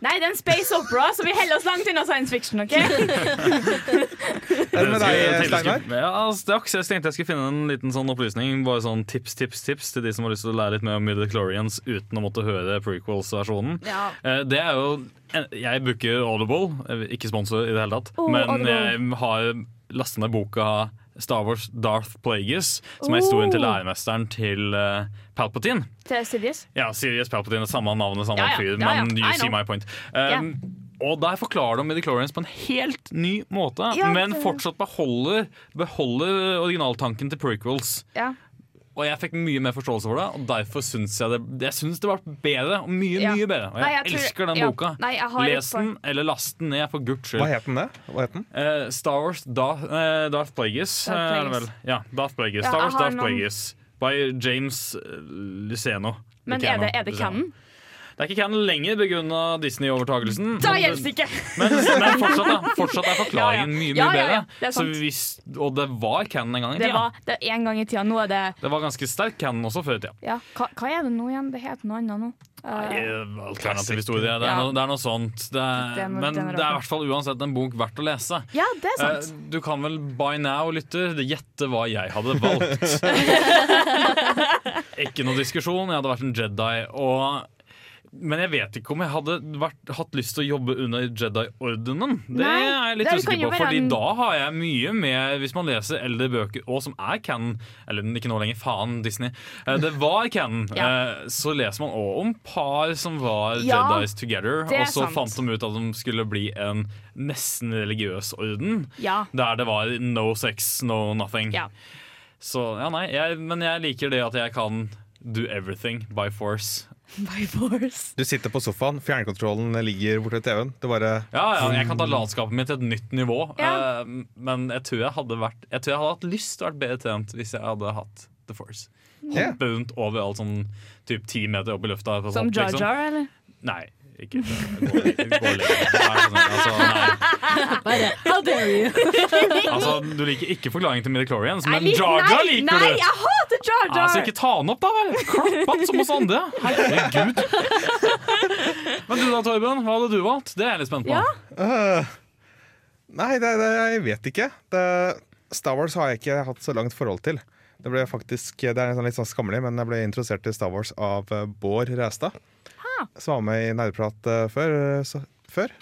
Nei, det er en space opera, så vi holder oss langt unna science fiction. ok? [LAUGHS] Det med deg, Jeg tenkte jeg Steinar? skulle- Ja, altså, straks. Jeg tenkte jeg skulle finne en liten sånn opplysning. Bare sånn tips, tips, tips til de som har lyst til å lære litt mer om Midichlorians uten å måtte høre prequels-versjonen. Ja. Eh, Det er jo Jeg bruker Audible, ikke sponsor i det hele tatt, Oh, men Audible. jeg har lastet ned boka Star Wars Darth Plagueis, som er historien til Oh. læremesteren til uh, Palpatine. Til Sirius? Ja, Sirius Palpatine samme navnet, samme Ja, ja. fyr, Ja, ja. men you see my point. Um, Og der forklarer de Midichlorians på en helt ny måte, Ja, men fortsatt beholder, beholder originaltanken til prequels. Ja. Og jeg fikk mye mer forståelse for det, og derfor syns jeg det Jeg synes det var bedre. og Mye, Ja. mye bedre. Og jeg, Nei, jeg tror- elsker den ja. boka. Nei, jeg har Les den, eller last den ned, for guds skyld. Hva het den det? Hva het den? Uh, Star Wars da, uh, Darth Plagueis. Darth det Plagueis. vel? Ja, Darth Plagueis. Ja, Star Wars Darth noen- Plagueis. By James Luceno. Men Luceno. er det, er det canon? Det er ikke canon lenger pga. Disney-overtagelsen. Da men- ikke! Men, men fortsatt, da, [LAUGHS] fortsatt er forklaringen Ja, ja. mye, mye Ja, ja, ja. bedre. Så hvis, og det var canon en gang i Det tida. var det en gang i tida. Nå er det Det var ganske sterk canon også før i tida. ja. hva, hva er det nå igjen? Det heter noe annet nå. Uh, Eh, Alternativ historie. Det er, Ja. noe, det er noe sånt. Det er, Det er noe- men det det er i hvert fall uansett en bok verdt å lese. ja, det er sant. Uh, Du kan vel by now, lytter, gjette hva jeg hadde valgt. [LAUGHS] ikke noe diskusjon. Jeg hadde vært en Jedi. Og men jeg vet ikke om jeg hadde vært, hatt lyst til å jobbe under Jedi-ordenen. Det Nei, er jeg litt usikker på, Fordi en- da har jeg mye med Hvis man leser eldre bøker, og som er canon Eller ikke nå lenger, faen, Disney. Eh, Det var canon. [LAUGHS] Ja. eh, Så leser man òg om par som var Ja, Jedis together, er og så sant. fant de ut at de skulle bli en nesten religiøs orden. Ja. Der det var no sex, no nothing. Ja. Så ja, nei, jeg, men jeg liker det at jeg kan do everything by force. [LAUGHS] By force. Du sitter på sofaen, fjernkontrollen ligger borte ved TV-en. Det bare Ja, ja, jeg kan ta latskapen min til et nytt nivå. Ja. Uh, men jeg tror jeg hadde vært Jeg tror jeg hadde hatt lyst til å være bedre trent hvis jeg hadde hatt The Force. Hoppe rundt overalt sånn typ ti meter opp i lufta. Som Jar Jar liksom. Eller? Nei, ikke det. Gå, gå lenger. Sånn, altså, nei. Bare, how dare you? altså, du liker ikke forklaringen til Midichlorians, men li- Jar Jar nei, liker Nei, jeg hater Jar Jar! Altså, ikke ta den opp, da vel! Klapp han som oss andre. Herregud. Men du da, Torben? Hva hadde du valgt? Det er jeg litt spent på. Ja. Uh, Nei, det, det, jeg vet ikke. Det, Star Wars har jeg ikke hatt så langt forhold til. Det ble faktisk, det er sånn litt sånn skammelig, men jeg ble introdusert til Star Wars av eh, Bård Ræstad. Som var med i Nerdprat eh, før. eh, Så, før.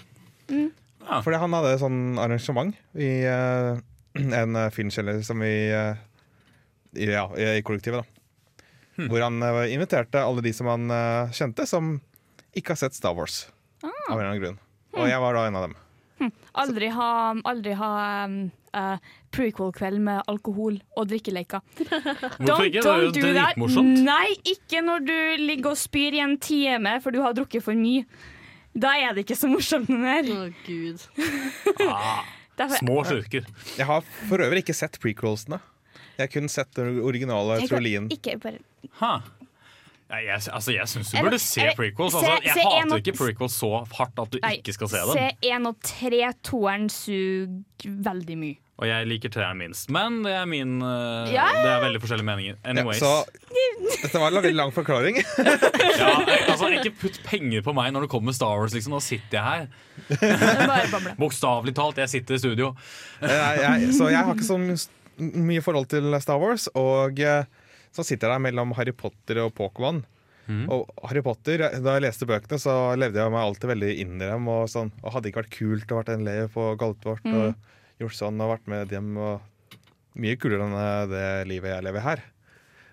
Ja. Fordi han hadde et sånn arrangement i uh, [CLEARS THROAT] en filmkjeller som vi uh, i, ja, i i kollektivet. da Hvor han inviterte alle de som han kjente, som ikke har sett Star Wars. Av en eller annen grunn. Og jeg var da en av dem. Aldri ha, aldri ha um, uh, prequel-kveld med alkohol og drikkeleker. [LAUGHS] Hvorfor ikke? Det er jo dritmorsomt. Nei, ikke når du ligger og spyr i en time for du har drukket for mye. Da er det ikke så morsomt noe mer. Å, gud. [LAUGHS] Ah, små slurker. Jeg har for øvrig ikke sett prequelsene. Jeg har kun sett den originale trolien. Ikke bare Ha. Ja, jeg, altså, jeg syns du burde se prequels. Altså, jeg se hater og- ikke prequels så hardt at du Nei, ikke skal se dem. Se én og tre, toeren suger veldig mye. Og jeg liker treeren minst. Men det er min uh, Ja, Det er veldig forskjellige meninger. Ja, så dette var en veldig lang forklaring. [LAUGHS] ja, altså, ikke putt penger på meg når det kommer Star Wars. Liksom. Nå sitter jeg her. [LAUGHS] Bokstavelig talt, jeg sitter i studio. jeg, jeg, så jeg har ikke så mye forhold til Star Wars. Og eh, så sitter jeg der mellom Harry Potter og Pokémon. Og Harry Potter, Da jeg leste bøkene, så levde jeg meg alltid veldig inn i dem. Og, sånn, og hadde ikke vært kult å vært en elev på Galtvort og gjort sånn og vært med dem og Mye kulere enn eh, det livet jeg lever her.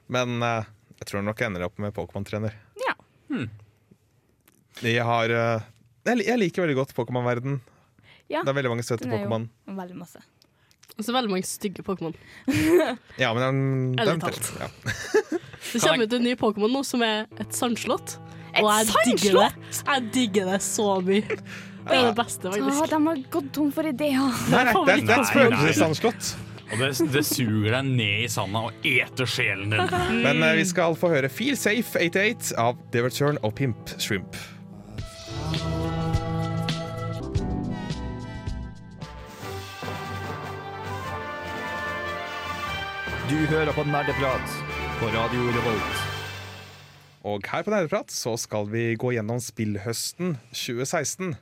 Men eh, jeg tror nok jeg ender opp med Pokémon-trener. Ja. De har eh, jeg, li- jeg liker veldig godt Pokémon-verden. Ja, Det er veldig mange søte Pokémon. Veldig masse. Og så veldig mange stygge Pokémon. [LAUGHS] Ja, men den, den talt. ja. Det kommer ut en ny Pokémon nå som er et sandslott. Et og jeg digger det. Jeg digger det så mye. Det er det beste, faktisk. faktisk. de har gått tom for ideer. Nei, nei, det, er- det er et nei. Og det, det suger deg ned i sanda og eter sjelen din. [LAUGHS] Men uh, vi skal få høre Feel Safe 88 av The Return of Pimp Shrimp. Du hører på Nerdeprat på Radio Revolt. Og her på Nerdeprat så skal vi gå gjennom spillhøsten 2016.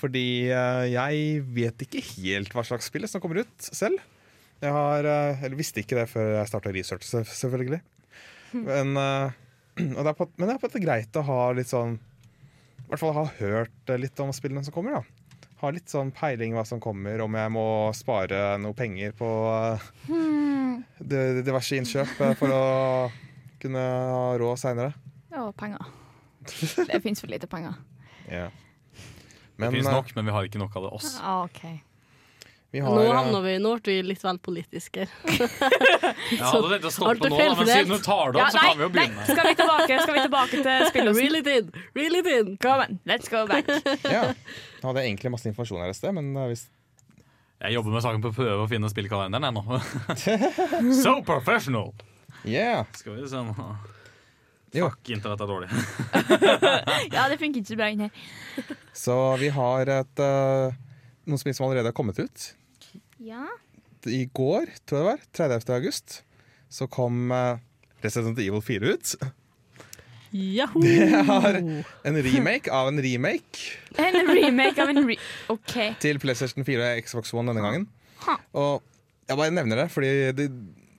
Fordi eh, jeg vet ikke helt hva slags spill som kommer ut selv. Jeg har, eh, eller visste ikke det før jeg starta research, selvfølgelig. Men, eh, og det er på, men det er på en måte greit å ha litt sånn I hvert fall ha hørt litt om spillene som kommer. da Ha litt sånn peiling hva som kommer, om jeg må spare noe penger på di- diverse innkjøp for å kunne ha råd seinere. Ja, penger. Det fins for lite penger. [LAUGHS] Ja. Det Men fins eh, nok, men vi har ikke nok av det oss. Ah, okay. vi har Nå eh, havner vi, nå ble vi litt vel politiske. [LAUGHS] Jeg hadde tenkt å stoppe nå, da, men siden du tar det Ja, opp, så kan vi jo nei, begynne. skal vi tilbake, skal vi tilbake til [LAUGHS] spillåsen? Really did. Really did. Come on, let's go back. ja. Jeg hadde egentlig masse informasjon her i sted, men eh, hvis Jeg jobber med saken på å prøve å finne spillkalenderen jeg nå. [LAUGHS] so professional! Yeah! Skal vi se nå. Fuck, internett er dårlig. [LAUGHS] [LAUGHS] Ja, det funker ikke så bra inn her. Så vi har et uh, noen spill som allerede har kommet ut. Ja. I går, tror jeg det var, 30. august, så kom uh, Resident Evil 4 ut. Yahoo! Det er en remake av en remake En remake av en re... OK. til PlayStation 4 og Xbox One denne gangen. Ha. Og jeg bare nevner det, fordi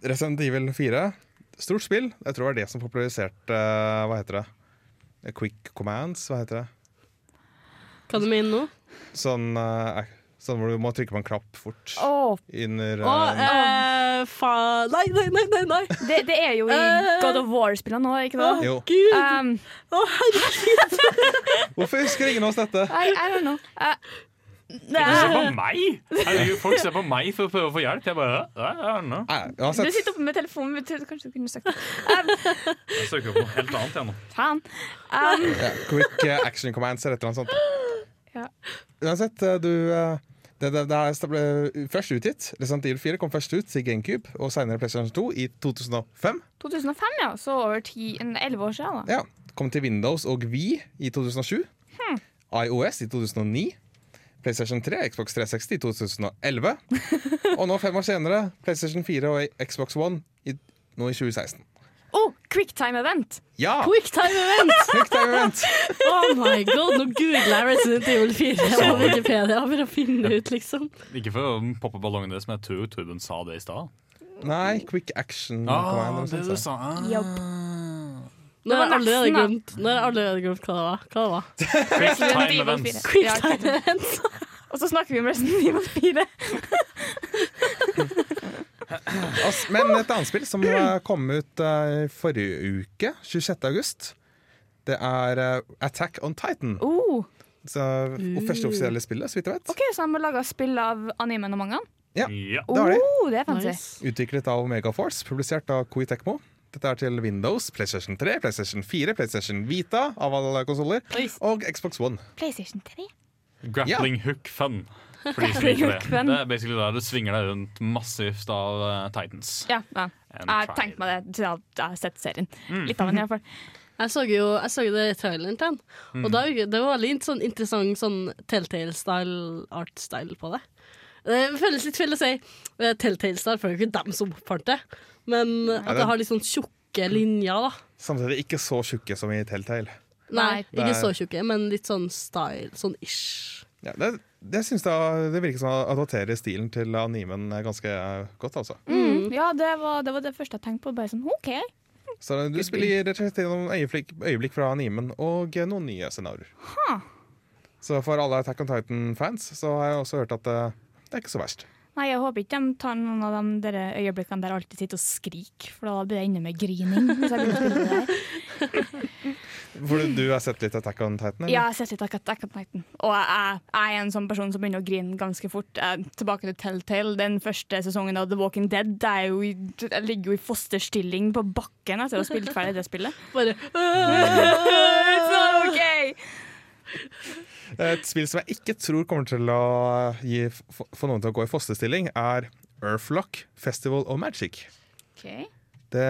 Resident Evil 4, stort spill. Jeg tror det var det som populariserte eh, Hva heter det? Quick Commands, hva heter det? Hva du mener nå? Sånn, eh, sånn hvor du må trykke på en knapp fort. Åh, Inner, uh, oh, uh, faen Nei, nei, nei! nei, nei. det, det er jo i God of War-spillene nå, ikke Å, det? Jo. Gud! Um, Oh, herregud! [LAUGHS] Hvorfor husker ingen av oss dette? I, I don't know. Uh, Ikke se på meg! Herregud, folk ser på meg for å prøve å få hjelp. Jeg bare ja, ja, no. Du sitter oppe med telefonen. Kanskje du kunne søkt. [LAUGHS] Jeg søker på noe helt annet, jeg nå. Faen. Um, Yeah, quick eh, action commands eller et eller annet sånt. Ja. Uansett, eh, du eh, det, det, det ble først utgitt. Resident Evil 4 kom først ut til GameCube og senere PlayStation 2 i 2005. 2005, ja. Så over ti, en 11 år siden. Da. Ja, Kom til Windows og Wii i 2007. Hmm. iOS i 2009. PlayStation 3, Xbox 360 i 2011. [LAUGHS] og nå, fem år senere, PlayStation 4 og Xbox One i, nå i 2016. Oh, quicktime event! Ja! Quicktime event! [LAUGHS] Quicktime event! [LAUGHS] Oh my god, nå googler jeg Resident Evil 4 på Wikipedia for å finne ut, liksom. [LAUGHS] Ikke for å poppe ballongen deres, men jeg tror Torben sa det i stad. Nei, quick action Ah, det du så. sa. Nå har jeg allerede nesten, glemt, nå har jeg allerede glemt hva det var. Hva det var. Evil events. 4. Quicktime Ja, events. Og så snakker vi om Resident Evil 4. Men et annet spill som kom ut eh, forrige uke, 26. august, det er eh, Attack on Titan. Oh, Så, og første offisielle spillet, så vidt jeg vet. OK, så de må laga spill av animen og mangaen? Ja, Ja. det har de. Oh, det er fancy. Nice. Utviklet av Megaforce, publisert av Koei Tecmo. Dette er til Windows, PlayStation 3, PlayStation 4, PlayStation Vita av alle konsoller, og Xbox One. PlayStation 3. Grappling hook fun. [LAUGHS] Det. er basically da du svinger deg rundt massivt av uh, Titans. Ja, ja. Jeg har tenkte meg det til at jeg har sett serien. Mm. Litt av den, iallfall. [LAUGHS] Jeg så jo jeg så det i traileren til den, Mm. og da, det var veldig sånn interessant sånn Telltale-style, art-style på det. Det føles litt feil å si eh, Telltale-style, for det er jo ikke dem som oppfant det. Men at det- har litt sånn tjukke linjer, da. Samtidig ikke så tjukke som i Telltale. Nei, ikke så tjukke, men litt sånn style. Sånn ish. Ja, det, det, synes jeg, det virker som å adoptere stilen til animen ganske eh, godt, altså. Mm. Ja, det var, det var det første jeg tenkte på. Bare sånn, OK. Så du spiller rett og slett gjennom øyeblikk, øyeblikk fra animen og eh, noen nye scenarioer. Huh. Så for alle Attack on Titan-fans så har jeg også hørt at det, det er ikke så verst. Nei, jeg håper ikke de tar noen av de øyeblikkene der jeg alltid sitter og skriker, for da blir det ende med grining. Hvis jeg begynner å spille det der. For du, du har sett litt Attack on Titan? eller? Ja, jeg har sett litt Attack on Titan. Og jeg, jeg, jeg er en sånn person som begynner å grine ganske fort. Jeg, tilbake til Telltale. Den første sesongen av The Walking Dead. Jeg, er jo, i- jeg ligger jo i fosterstilling på bakken etter å ha spilt ferdig det spillet. Bare [LAUGHS] It's not okay! Et spill som jeg ikke tror kommer til å gi, få noen til å gå i fosterstilling, er Earthlock Festival of Magic. Okay. Det,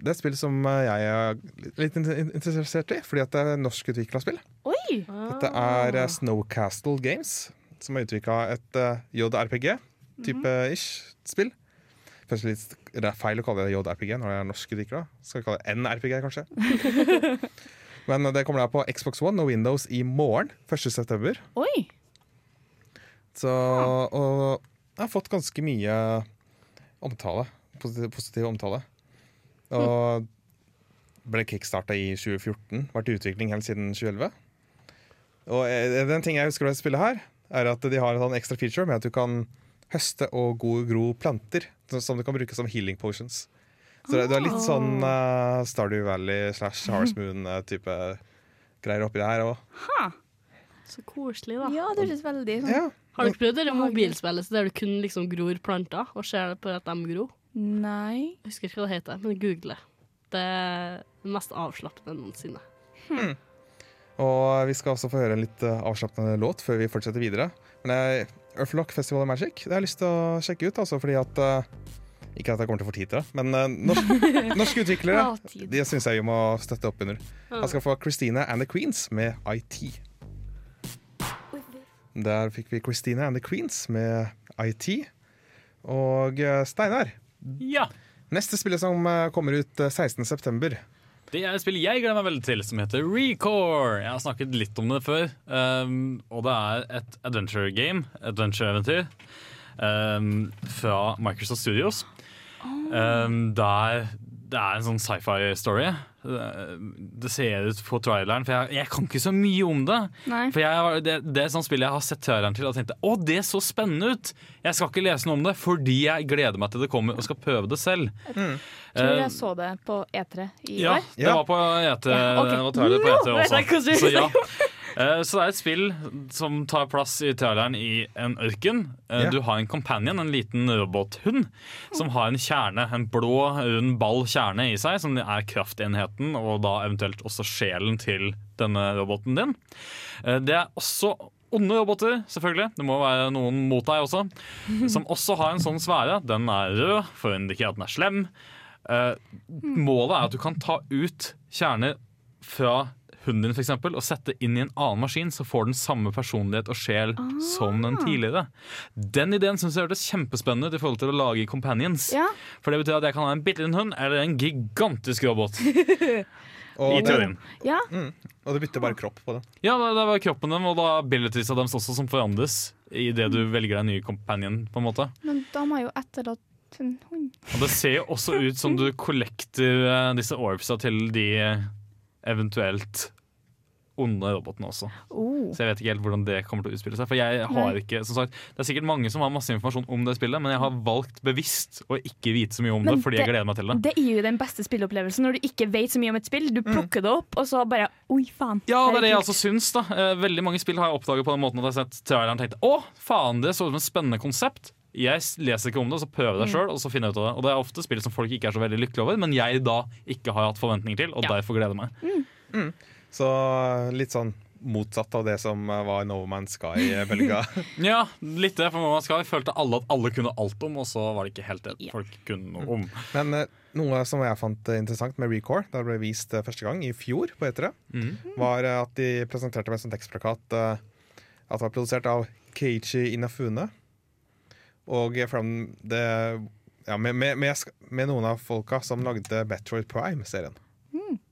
det er et spill som jeg er litt interessert i, fordi det er norskutvikla spill. Oi! Dette er eh, Snowcastle Games, som har utvikla et eh, JRPG-type ish spill. Kanskje litt, det er feil å kalle det JRPG når det er norskutvikla. Skal vi kalle det NRPG, kanskje? [LAUGHS] Men det kommer da på Xbox One og Windows i morgen, 1.9. Oi! Så, og jeg har fått ganske mye omtale. Positiv, positiv omtale. Og ble kickstarta i 2014. Vært i utvikling helt siden 2011. Og eh, den ting jeg husker å spille her, er at de har en sånn ekstra feature med at du kan høste og gro planter som- som du kan bruke som healing potions. Så det, det er litt sånn uh, Stardew Valley slash Harvest Moon-type greier oppi det her òg. Så koselig, da. Ja, det høres veldig sånn Ja. Har du prøvd det mobilspillet der du kun liksom gror planter og ser på at de gror? Nei. Jeg husker ikke hva det heter, men google det. Det er det mest avslappende noensinne. Og vi skal også få høre en litt eh, avslappende låt før vi fortsetter videre. Men eh, Earthlock Festival of Magic det har jeg lyst til å sjekke ut, altså, fordi at eh, Ikke at jeg kommer til å få tid til det, men uh, norsk, [LAUGHS] norske utviklere de. Det syns jeg vi må støtte opp under. Jeg skal få Christina and the Queens med IT. Der fikk vi Christina and the Queens med IT. Og eh, Steinar, Ja. neste spillet som eh, kommer ut eh, 16.9. Det er et spill jeg gleder meg veldig til, som heter Recore. Jeg har snakket litt om det før. Um, og det er et adventure game, adventure-eventyr, um, fra Microsoft Studios. Um, der det er en sånn sci-fi-story. Det ser ut på traileren, for jeg, jeg kan ikke så mye om det. Nei. For jeg, det, det er sånn spill jeg har sett traileren til og tenkte å, det så spennende ut! Jeg skal ikke lese noe om det, fordi jeg gleder meg til det kommer og skal prøve det selv. Jeg tror Eh, jeg så det på E3 i ja, år. det var på ET. Ja, ok. det var på Nå ET vet jeg hva også. Så ja. [LAUGHS] Eh, Så det er et spill som tar plass i traileren i en ørken. Eh. Du har en companion, en liten robothund, som har en kjerne, en blå, rund ball kjerne i seg, som er kraftenheten og da eventuelt også sjelen til denne roboten din. Eh, Det er også onde roboter, selvfølgelig. Det må være noen mot deg også. [LAUGHS] Som også har en sånn sfære. Den er rød for å indikere at den er slem. Målet er at du kan ta ut kjerner fra hunden din for eksempel, og sette inn i en annen maskin, så får den samme personlighet og sjel som den tidligere. Den ideen synes jeg hørtes kjempespennende ut i forhold til å lage companions. Ja. For det betyr at jeg kan ha en bitte liten hund eller en gigantisk robot. [LAUGHS] Og I teorien. Ja. Mm. Og du bytter bare kropp på det. Ja, det, det var kroppen dem og da abilities av dem også som forandres i det du velger deg en ny companion. på en måte. Men da må jeg jo etterlatt en hund. Og det ser jo også ut som du [LAUGHS] kollekter eh, disse orbsa til de eh, eventuelt onde robotene også. Oh. Så jeg vet ikke helt hvordan det kommer til å utspille seg. For jeg har Nei. ikke, som sagt, Det er sikkert mange som har masse informasjon om det spillet, men jeg har valgt bevisst å ikke vite så mye om Men det fordi jeg gleder meg til det. Det er jo den beste spilleopplevelsen når du ikke vet så mye om et spill. Du plukker det opp, og så bare Oi, faen. Ja, det er det jeg altså syns. da Eh, Veldig mange spill har jeg oppdaget på den måten at jeg har sett traileren og tenkt å, faen, det så ut som et spennende konsept. Jeg leser ikke om det, så prøver jeg det Mm. sjøl, og så finner jeg ut av det. Og det er ofte spill som folk ikke er så veldig lykkelige over, men jeg da ikke har hatt forventninger til, og derfor gleder meg. Mm. Så litt sånn motsatt av det som var No Man's Sky-bølga. [LAUGHS] Ja, litt det. For No Man's Sky følte alle at alle kunne alt om, og så var det ikke helt det folk kunne noe om. Men eh, noe som jeg fant eh, interessant med Recore, da det ble vist eh, første gang i fjor på E3, Mhm. var eh, at de presenterte med en sånn tekstplakat eh, at det var produsert av Keiichi Inafune. Og eh, det, ja, med, med, med, med noen av folka som lagde Metroid Prime-serien.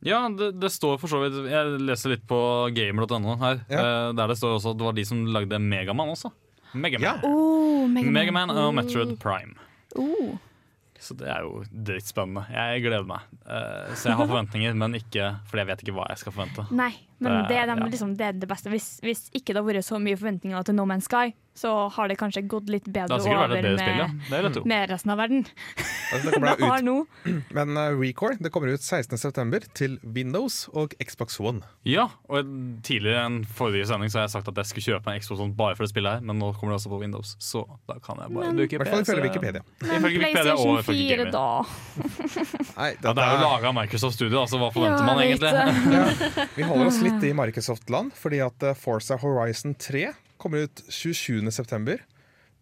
Ja, det, det står for så vidt Jeg leser litt på gamer.no her, eh, der det står også at det var de som lagde Megaman også. Megaman. Oh, Mega Man. Megaman og Oh. Metroid Prime. Oh. Så det er jo dritspennende. Jeg gleder meg. Eh, så jeg har forventninger, men ikke fordi jeg vet ikke hva jeg skal forvente. Nei, men Det- det er, de, ja. liksom, det er det beste. Hvis, hvis ikke det har vært så mye forventninger til No Man's Sky, så har det kanskje gått litt bedre over bedre med. Det tro. med resten av verden. [LAUGHS] Altså, det Det. Men uh, Recore det kommer ut 16.9. til Windows og Xbox One. Ja, og tidligere enn forrige sending så har jeg sagt at jeg skulle kjøpe en Xbox One bare for det spillet her, men nå kommer det også på Windows, så da kan jeg bare Men- bruke I hvert fall PC. ifølge Wikipedia. Men PlayStation 4, da. [LAUGHS] Nei, Ja, det er jo laga av Microsoft Studio, altså hva forventer Ja, man egentlig? Ja, vi holder oss litt [LAUGHS] i Microsoft-land, fordi at eh, Forza Horizon 3 kommer ut 27.9.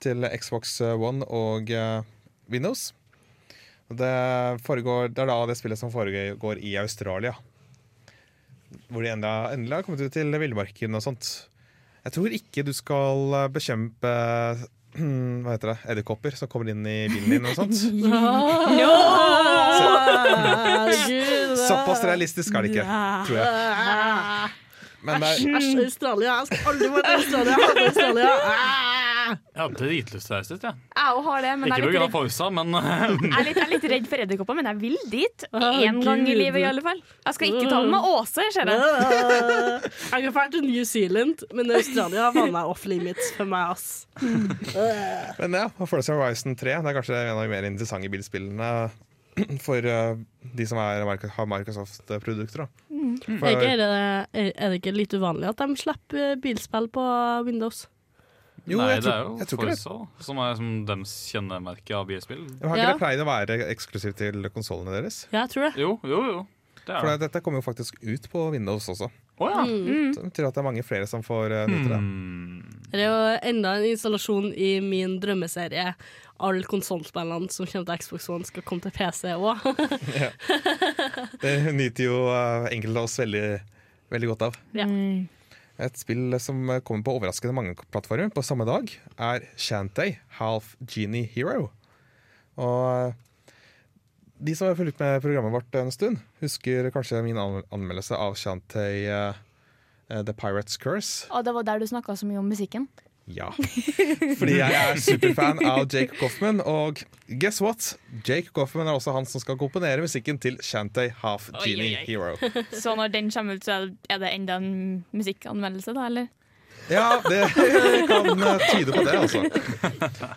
til Xbox One og eh, Windows. Og Det, foregår, det er da det spillet som foregår i Australia. Hvor de endelig, endelig har kommet ut til villmarken og sånt. Jeg tror ikke du skal eh, bekjempe [CLEARS THROAT] hva heter det, edderkopper som kommer inn i bilen din og sånt. [LAUGHS] Ja! Såpass realistisk er det ikke, tror jeg. Er, Æsj, Australia. Jeg skal aldri være i Australia. Jeg hater Australia. Ah. Jeg har dritlyst til Australia. jeg. Jeg har det, men Ikke pga. pausa, men jeg, er litt, jeg er litt redd for edderkopper. Men jeg vil dit Å, én gang i livet, i alle fall. Jeg skal ikke ta med meg Åse, ser jeg. [LAUGHS] Jeg kan dra til New Zealand, men Australia var meg off limits for meg, ass. [LAUGHS] Men ja, Forza Horizon 3 det er kanskje en av de mer interessante bilspillene for eh, de som er, har Microsoft-produkter. da. Mm. For- Er, det, er det ikke litt uvanlig at de slipper bilspill på Windows? Jo, Nei, jeg det er jo tror. Forsa som er som deres kjennemerke av bilspill. Men Har ikke Ja. det pleid å være eksklusivt til konsollene deres? Ja, jeg tror det. Jo, jo, jo. Det For er det. dette kommer jo faktisk ut på Windows også. Å ja. Mm. Så det betyr at det er mange flere som får uh, nyte det. Mm. Det er jo enda en installasjon i min drømmeserie. Alle konsollspillene som kommer til Xbox One, skal komme til PC òg. [LAUGHS] Det nyter jo uh, enkelte av oss veldig, veldig godt av. Ja. Mm. Et spill som kommer på overraskende mange plattformer på samme dag, er Shantay Half Genie Hero. Og uh, de som har fulgt med programmet vårt en stund, husker kanskje min anmeldelse av Shantay uh, uh, The Pirate's Curse. Og det var der du snakka så mye om musikken. Ja. Fordi jeg er superfan av Jake Coffman, og guess what? Jake Coffman er også han som skal komponere musikken til Shantay Half Genie Hero. [LAUGHS] Så når den kommer ut, så er det enda en musikkanmeldelse, da, eller? Ja, det [LAUGHS] kan eh, tyde på det, altså.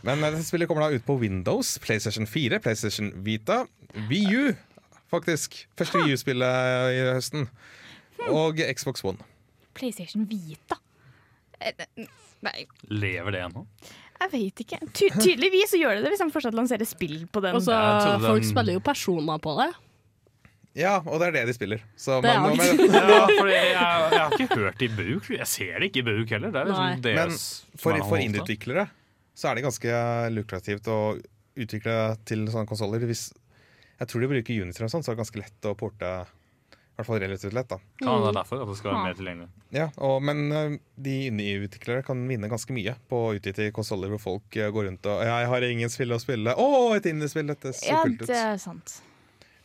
Men eh, dette spillet kommer da ut på Windows, PlayStation 4, PlayStation Vita, Wii U, faktisk. Første Wii U-spillet i høsten. Og Xbox One PlayStation Vita. Eh, Nei, Lever det ennå? jeg vet ikke. Ty tydeligvis så gjør det det hvis de fortsatt lanserer spill på den. Og så folk den- spiller jo personer på det. Ja, og det er det de spiller. Så, Det er men, alt. [LAUGHS] Ja, for jeg, jeg, jeg har ikke hørt det i bruk. Jeg ser det ikke i bruk heller. Det er liksom men for, er for indieutviklere så er det ganske lukrativt å utvikle til sånne konsoller. Hvis jeg tror de bruker Unity og sånn, så er det ganske lett å porte. I hvert fall relativt lett, da. Kan det er derfor at det skal være mer tilgjengelig. Ja, og, Men eh, de indieutviklere kan vinne ganske mye på å utgi til konsoller hvor folk eh, går rundt og 'Jeg har ingen spill å spille.' 'Å, et indiespill! Dette ser ja, kult ut.' Ja, det er sant.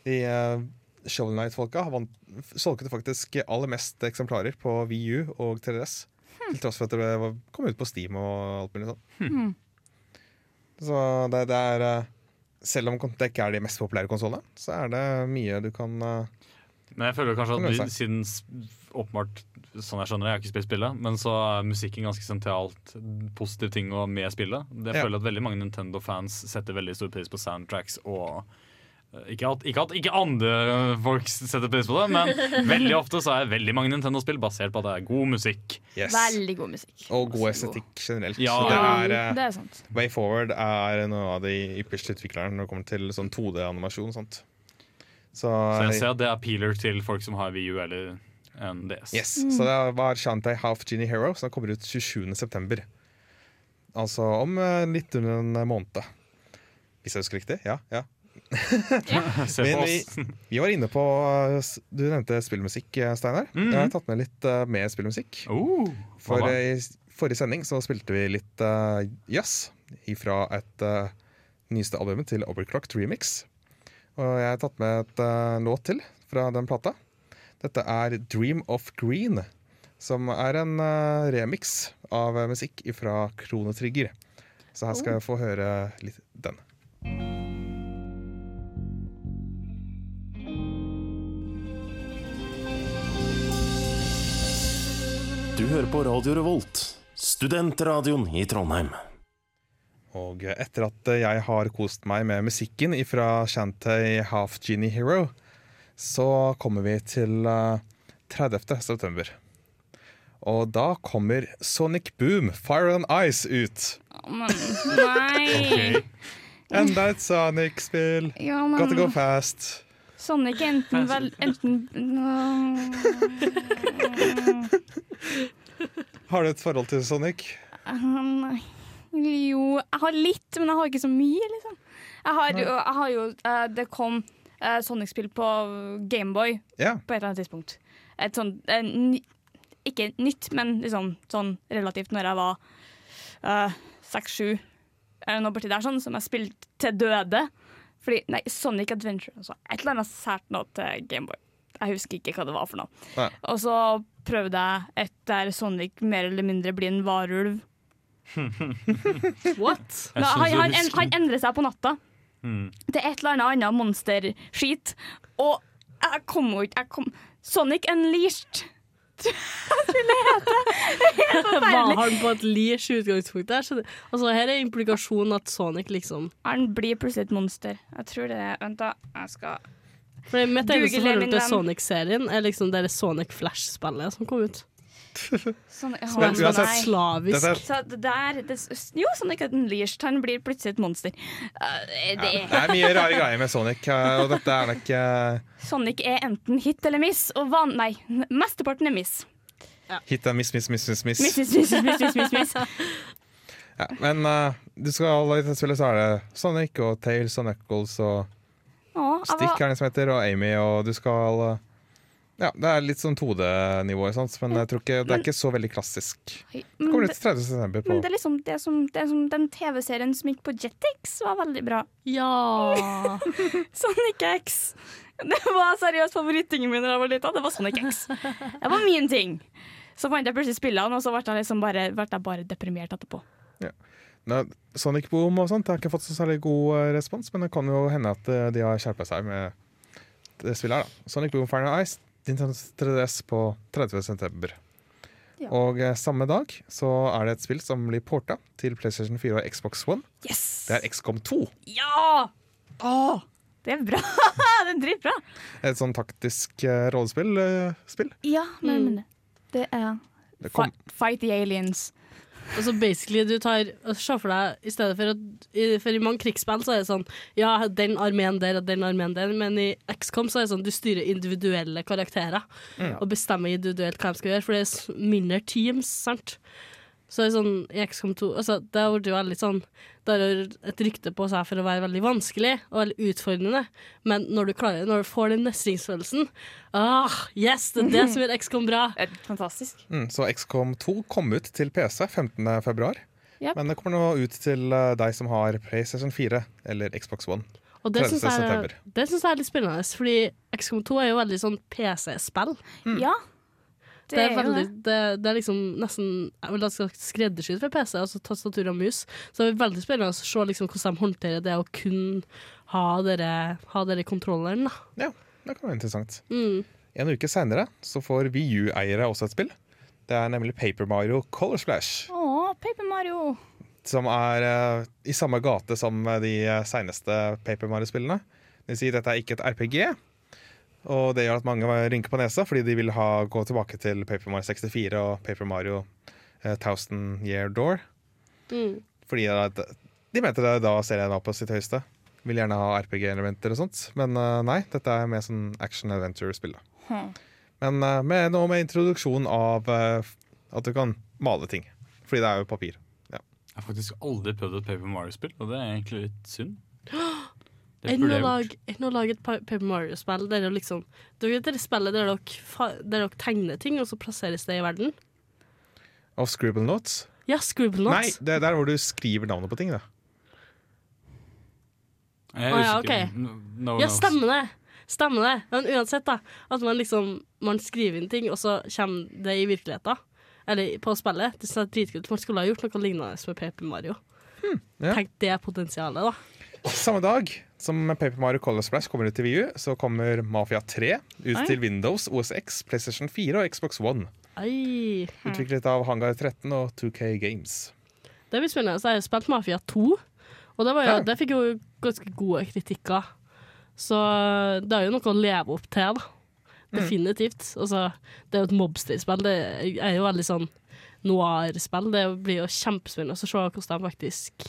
De uh, Shovel Knight-folka vant- solgte faktisk aller mest eksemplarer på VU og 3DS. Til tross for at det var- kom ut på Steam og alt mulig sånn. Hmm. Så det, det er eh, Selv om det ikke er de mest populære konsollene, så er det mye du kan eh, Men jeg føler kanskje at du, siden åpenbart Sånn jeg skjønner det, jeg har ikke spilt spillet, men så er musikken ganske sentralt positiv ting med spillet. Jeg Ja. føler at veldig mange Nintendo-fans setter veldig stor pris på soundtracks og ikke at, ikke at ikke andre folk setter pris på det, men [LAUGHS] veldig ofte så er veldig mange Nintendo-spill basert på at det er god musikk. Yes. Veldig god musikk. Og god estetikk generelt. Ja. Det er, ja, Det er sant. Way Forward er noe av de ypperste utviklerne når det kommer til sånn 2D-animasjon. Så, Så jeg ser at det er peeler til folk som har VU eller en DS. Yes, Så det var Shantai Half Genie Hero, som kommer ut 27.9. Altså om eh, litt under en måned. Hvis jeg husker riktig? Ja. ja. [LAUGHS] Se på Men vi, vi var inne på eh, Du nevnte spillmusikk, Steinar. Mm -hmm. Jeg har tatt med litt uh, mer spillmusikk. Oh, For eh, i forrige sending så spilte vi litt uh, yes, ifra et uh, nyeste albumet til Overclocked Remix. Og jeg har tatt med et eh, låt til fra den plata. Dette er Dream of Green, som er en eh, remix av eh, musikk fra Kronetrigger. Så her skal jeg få høre litt den. Hører på Radio Revolt, studentradioen i Trondheim. Og etter at jeg har kost meg med musikken fra Shantay Half Genie Hero, så kommer vi til eh, 30. september. Og da kommer Sonic Boom Fire and Ice ut. Men, nei. [LAUGHS] Enda et Sonic-spill. [LAUGHS] Ja, men- Gotta go fast. Sonic er enten vel Enten [LAUGHS] Har du et forhold til Sonic? Um, Jo, jeg har litt, men jeg har ikke så mye, liksom. Jeg har jo, jeg har jo eh, Det kom uh, Sonic-spill på Gameboy Ja. på et eller annet tidspunkt. Et sånt eh, ny, Ikke nytt, men liksom sånn relativt når jeg var seks-sju, eller noe borti der, sånn, som jeg spilte til døde. Fordi, nei, Sonic Adventure. Altså, et eller annet sært noe til Gameboy. Jeg husker ikke hva det var for noe. Nei. Og så prøvde deg et der Sonic mer eller mindre blir en varulv. [LAUGHS] [LAUGHS] What? Nå, han, han, han endrer seg på natta. Mm. Det er et eller annet annet monsterskit. Og jeg kommer jo ikke jeg kom, Sonic Unleashed. [LAUGHS] Hva skulle det hete? Helt Var han på et leash utgangspunkt der? Så det- Altså, her er implikasjonen at Sonic liksom Han blir plutselig et monster. Jeg tror det er Vent, da. Jeg skal For Mitt eneste forhold til. Sonic-serien er liksom det Sonic Flash-spillet som kom ut. Sånn, ja, men, er nei. slavisk. Så det der det, Jo, Sonic Unleashed. Han blir plutselig et monster. Uh, det, Det er mye rare greier med Sonic, eh, og dette er nok uh... Sonic er enten hit eller miss, og van nei, mesteparten er miss. hit er miss, miss, miss, miss. miss. Miss, miss, miss, miss, miss, miss, miss. [LAUGHS] Ja, men uh, du skal, i dette spillet så er det Sonic og Tails og Knuckles og Var- er det som heter, og Amy, og du skal eh, Ja, det er litt sånn 2D-nivå, men jeg tror ikke, det er ikke så veldig klassisk. Det kommer det- ut 30. september på Men det er liksom det som, det som den TV-serien som gikk på Jetix, var veldig bra. Ja [LAUGHS] Sonic X. Det var seriøst favorittingen min da jeg var lita. Det var Sonic X. Det var min ting. Så fant jeg plutselig spillene, og så ble jeg, liksom bare, ble jeg bare deprimert etterpå. Sonic Boom og sånt har ikke fått så særlig god eh, respons, men det kan jo hende at eh, de har skjerpa seg med det spillet her. da. Sonic Boom Fire and Ice, Nintendo 3DS på 30. september. Ja. Og eh, samme dag så er det et spill som blir porta til PlayStation 4 og Xbox One. Yes! Det er XCOM 2. Ja! Åh, det er bra! [LAUGHS] det er dritbra. Et sånn taktisk eh, rollespill. Uh, spill. Ja, men, mm. Det er Det fight the aliens. Altså basically du tar Se for deg i stedet for at i- For i mange krigsspill så er det sånn Ja, den armeen der og den armeen der, men i XCOM så er det sånn du styrer individuelle karakterer Mm. og bestemmer individuelt hva de skal gjøre, for det er mindre teams, sant? Så det er sånn i XCOM 2 altså, Det har vært veldig sånn Det har et rykte på seg for å være veldig vanskelig og veldig utfordrende, men når du klarer når du får den mestringsfølelsen Ah, yes! Det er det som gjør XCOM bra. Fantastisk. Mm, så XCOM 2 kom ut til PC 15. februar. Yep. Men det kommer nå ut til eh, deg som har PlayStation 4 eller Xbox One. Og det syns jeg, jeg er litt spennende, fordi XCOM 2 er jo veldig sånn PC-spill. Ja. Det er, Det er veldig, det, det er liksom nesten jeg vil skreddersydd for PC, altså tastatur og mus. Så det er veldig spennende å se liksom hvordan de håndterer det å kun ha dere, ha dere kontrolleren. Da. Ja, det kan være interessant. Mm. En uke seinere får VU-eiere også et spill. Det er nemlig Paper Mario Color Splash. Åh, Paper Mario. Som er uh, i samme gate som de seneste seineste Paper Mario-spillene. Det vil si, dette er ikke et RPG. Og det gjør at mange rynker på nesa, fordi de vil ha, gå tilbake til Paper Mario 64 og Paper Mario eh, Thousand Year Door. Mm. Fordi da, de mente det da serien var på sitt høyeste. Vil gjerne ha RPG-elementer og sånt. Men uh, nei, dette er mer sånn action adventure-spill. da. Hm. Men uh, med, nå med introduksjon av uh, at du kan male ting. Fordi det er jo papir. Ja. Jeg har faktisk aldri prøvd et Paper Mario-spill, og det er egentlig litt synd. Enn å lage, enn å lage et Paper Mario-spill der dere liksom Dere vet det spillet der dere, der dere tegner ting, og så plasseres det i verden? Av scribble notes. Ja, Scribble Nei, det er der hvor du skriver navnet på ting. da Jeg er Å ja, ok. No- no Ja, stemmer det. Stemmer det. Men uansett, da. At man liksom Man skriver inn ting, og så kommer det i virkeligheten. Eller på spillet. Det er dritkult. Man skulle ha gjort noe lignende med Paper Mario. ja. Tenk det potensialet, da. Samme dag som Paper Mario Color Splash kommer ut til VU, så kommer Mafia 3 ut Oi. til Windows, OSX, PlayStation 4 og Xbox One. Oi. Utviklet av Hangar 13 og 2K Games. Det blir spennende. Så jeg har spilt Mafia 2, og det, var jo, Ja. det fikk jo ganske gode kritikker. Så det er jo noe å leve opp til, da. Mm. Definitivt. Altså, det er jo et mobsterspill. Det er jo veldig sånn noir-spill. Det blir jo kjempespennende å se hvordan de faktisk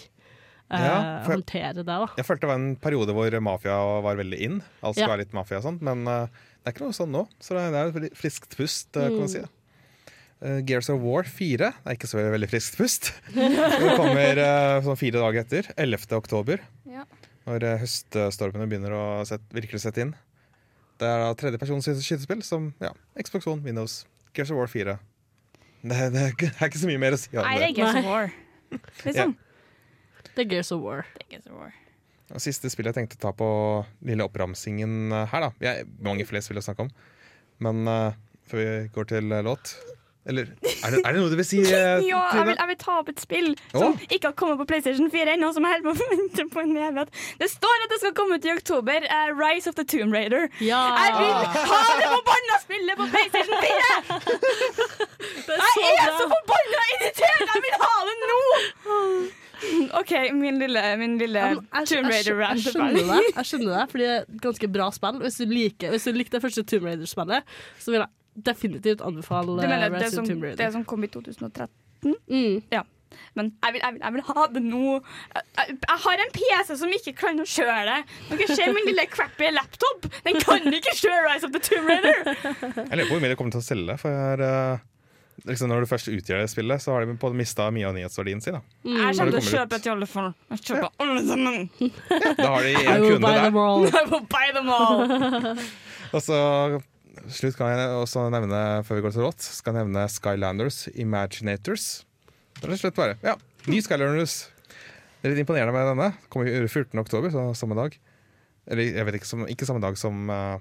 Ja, for- håndtere det. da. Jeg følte det var en periode hvor mafia var veldig in. Alt skulle Ja. være litt mafia og sånt, men eh, det er ikke noe sånn nå. Så det er- det er et friskt pust, eh, kan man Mm. si. Eh, Gears of War 4 det er ikke så veldig friskt pust. [LAUGHS] Det kommer eh, sånn fire dager etter, 11. oktober, Ja. når eh, høststormene begynner å sette, virkelig sette inn. Det er da tredjepersons skytespill som ja, Xbox One, Windows, Gears of War 4. Det, det er ikke- er ikke så mye mer å si om Nei, det er. Gears of. War. [LAUGHS] Liksom. Det er Gears of War. Det er Gears of War. Og Siste spill jeg tenkte å ta på lille oppramsingen eh, her, da. Jeg, mange flere vil snakke om. Men uh, før vi går til eh, låt Eller er det, er det noe du vil si, [LAUGHS] Ja, jeg vil, jeg vil ta opp et spill som ikke har kommet på PlayStation 4 ennå, som jeg holder på å [LAUGHS] vente på en evighet. Det står at det skal komme ut i oktober. Uh, Rise of the Tomb Raider. Ja. Jeg vil ha det forbanna spillet på PlayStation 4! [LAUGHS] Jeg er så forbanna irritert! Jeg vil ha det nå! OK, min lille, min lille Ja, jeg, Tomb jeg, jeg, jeg det, jeg skjønner det, fordi det er et ganske bra spill. Hvis du liker Hvis du likte det første Tomb Raider-spillet, så vil jeg definitivt anbefale Du eh, mener Rise of som, Tomb det som kom i 2013? Mm. Ja. Men jeg vil, jeg, vil, jeg vil ha det nå. Jeg, jeg, jeg har en PC som ikke kan å kjøre det. Dere ser min lille crappy laptop. Den kan ikke kjøre Rise of the Tomb Raider. Jeg lurer på hvor mye de kommer til å selge. For eh, liksom når du først utgjør det spillet, så har de på mista mye av nyhetsverdien sin. Da, Jeg kommer til å kjøpe et i alle fall. Jeg kjøper alle sammen. [LAUGHS] da har de en kunde der. [LAUGHS] I will buy them all. [LAUGHS] Og så slutt kan jeg også nevne, før vi går til rått, skal jeg nevne Skylanders Imaginators. Det er slett bare, ja, Ny Skylanders. Det er litt imponerende med denne. Kommer i 14. oktober, så samme dag. Eller jeg vet ikke, som, ikke samme dag som uh,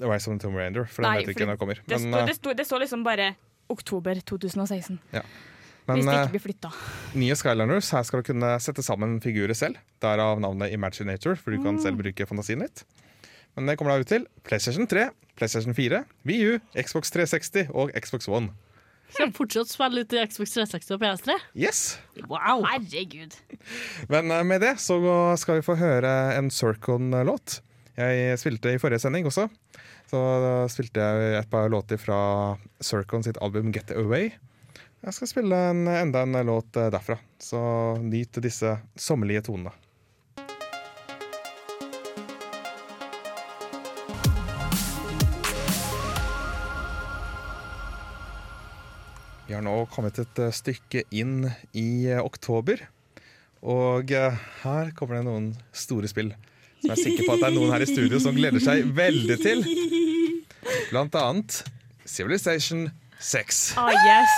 Rise of the Tomb Raider, for den Nei, vet vi ikke når den kommer. Det, Men, står, eh, det, står, det står liksom bare oktober 2016. ja. Hvis Men det eh, ikke blir flytta. nye Skylanders, her skal du kunne sette sammen figurer selv. Derav navnet Imaginator, for du kan Mm. selv bruke fantasien litt. Men det kommer da ut til PlayStation 3, PlayStation 4, VU, Xbox 360 og Xbox One. Skal jeg fortsatt spille ut i Xbox 360 og PS3? Yes! Wow. Herregud. Men eh, med det så skal vi få høre en Circon-låt. Jeg spilte i forrige sending også. Så da spilte jeg et par låter fra Circon sitt album Get Away. Jeg skal spille en, enda en låt eh, derfra, så nyt disse sommerlige tonene. Vi har nå kommet et eh, stykke inn i eh, oktober. Og her kommer det noen store spill som jeg er sikker på at det er noen her i studio som gleder seg veldig til. Blant annet Civilization 6. Ah, yes.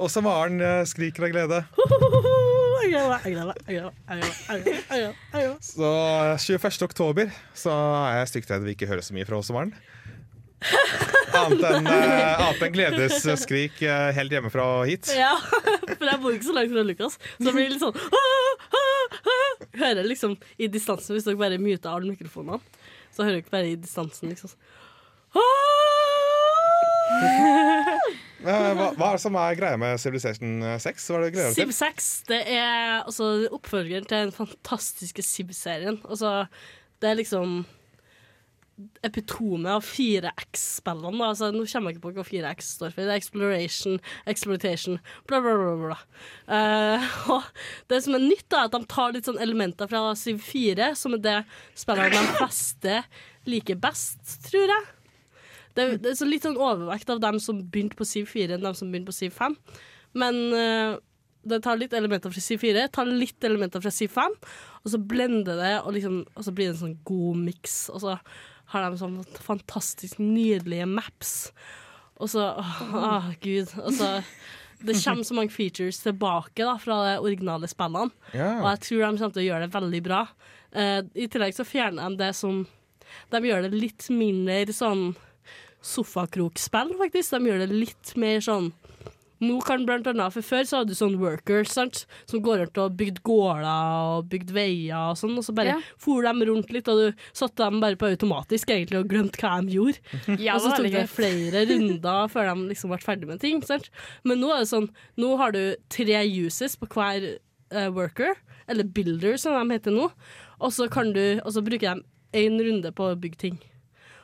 Også Maren eh, skriker av glede. Så eh, 21. oktober så er jeg stygt redd vi ikke hører så mye fra oss, Maren. Annet enn uh, en gledesskrik uh, helt hjemmefra og hit. Ja, [LAUGHS] for jeg bor ikke så langt fra Lukas, så det blir litt sånn. Hører liksom i distansen, hvis dere bare muter alle mikrofonene, så hører dere bare i distansen liksom [LAUGHS] Eh, hva, hva er det som er greia med Civilization 6? Hva er det greia Civ 6 det er altså, oppfølgeren til den fantastiske Civ-serien. Altså, det er liksom epitome av 4X-spillene. Altså, nå kommer jeg ikke på hva 4X står for. Det er Exploration, Exploitation, bla, bla, bla. bla. Uh, det som er nytt, da, er at de tar litt sånn elementer fra Siv 4, som er det spillene de fleste liker best, tror jeg. Det, det er så litt sånn overvekt av dem som begynte på Siv 4 enn dem som begynte på Siv 5. Men uh, det tar litt elementer fra Siv 4, tar litt elementer fra Siv 5, og så blender det, og, liksom, og så blir det en sånn god miks. Og så har de sånn fantastisk nydelige maps. Og så Å, åh, gud. Og så Det kommer så mange features tilbake da, fra de originale spillene, Yeah. og jeg tror de kommer til å gjøre det veldig bra. Uh, I tillegg så fjerner de det som De gjør det litt mindre sånn sofakrokspill, faktisk. De gjør det litt mer sånn nå kan blant annet, for Før så hadde du sånn workers sant? som går rundt og bygd gårder og bygd veier og sånn, og så bare Ja. for dem rundt litt, og du satte dem bare på automatisk egentlig og glemte hva de gjorde. [LAUGHS] Ja, og så tok det flere [LAUGHS] runder før de liksom ble ferdig med ting. Sant? Men nå er det sånn, nå har du tre uses på hver uh, worker, eller builder som de heter nå, og så, kan du, og så bruker de én runde på å bygge ting.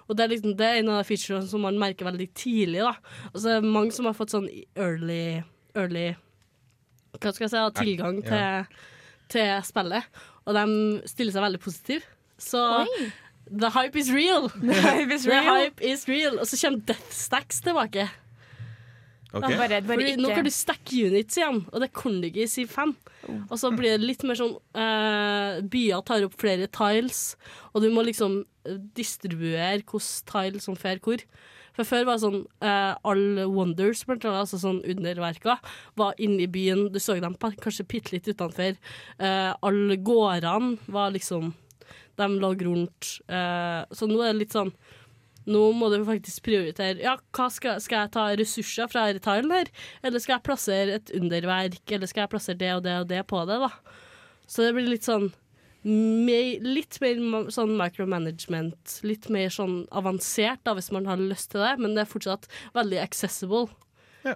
Og det er, liksom, det er en av de featurene som man merker veldig tidlig. da. Altså, det er mange som har fått sånn early, early Hva skal jeg si, tilgang til, Ja. til spillet. Og de stiller seg veldig positive. Så the hype is real. The hype is [LAUGHS] The hype is real. Og så kommer Death Stacks tilbake. Ok. Da bare- bare Fordi Nå kan du stacke units igjen, og det kunne du ikke i Siv 5. Og så blir det litt mer sånn uh, Byer tar opp flere tiles, og du må liksom eh, distribuere hvilke tiles som fer hvor. For før var det sånn uh, All Wonders, blant annet, altså sånn underverka, var inne i byen. Du så dem kanskje bitte litt utenfor. Uh, alle gårdene var liksom De lå rundt. Uh, så nå er det litt sånn nå må du faktisk prioritere Ja, hva skal, skal jeg ta ressurser fra denne her? Eller skal jeg plassere et underverk? Eller skal jeg plassere det og det og det på det, da? Så det blir litt sånn me, Litt mer sånn micromanagement. Litt mer sånn avansert, da, hvis man har lyst til det. Men det er fortsatt veldig accessible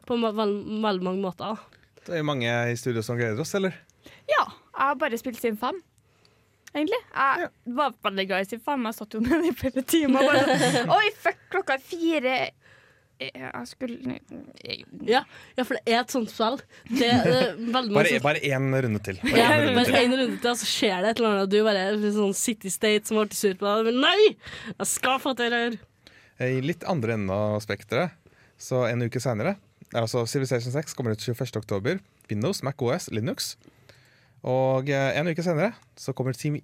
på ma- vel- veldig mange måter. Det er mange i studio som gleder oss, eller? Ja, jeg har bare spilt sin 5. Egentlig. Jeg var veldig glad i Civ 5. Jeg satt jo med i flere timer. Bare. [LAUGHS] Oi, fuck, klokka er fire. Jeg skulle Ja, ja, for det er et sånt spill. Det, det er Bare, én runde til. Bare Ja, én runde en runde til, og så skjer det et eller annet, du bare er en sånn City State som ble sur på deg. Men nei! Jeg skal få til det her. I litt andre enden av spekteret, så en uke seinere altså Civilization 6 kommer ut 21. oktober. Windows, Mac OS, Linux. Og eh, en uke senere så kommer Team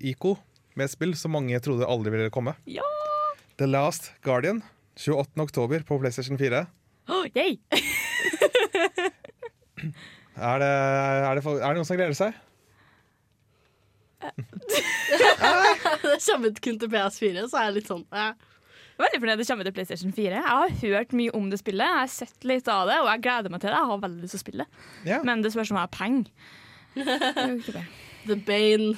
Ico med et spill som mange trodde aldri ville komme. Ja! The Last Guardian. 28. oktober på PlayStation 4. Oh, yay. [LAUGHS] Er det, er, det, er det noen som gleder seg? [LAUGHS] det kommer ut kun til PS4, så er jeg litt sånn eh. Veldig fornøyd det kommer til PlayStation 4. Jeg har hørt mye om det spillet, jeg har sett litt av det, og jeg gleder meg til det. Jeg har veldig lyst til å spille. yeah. Men det spørs om jeg har penger. The bane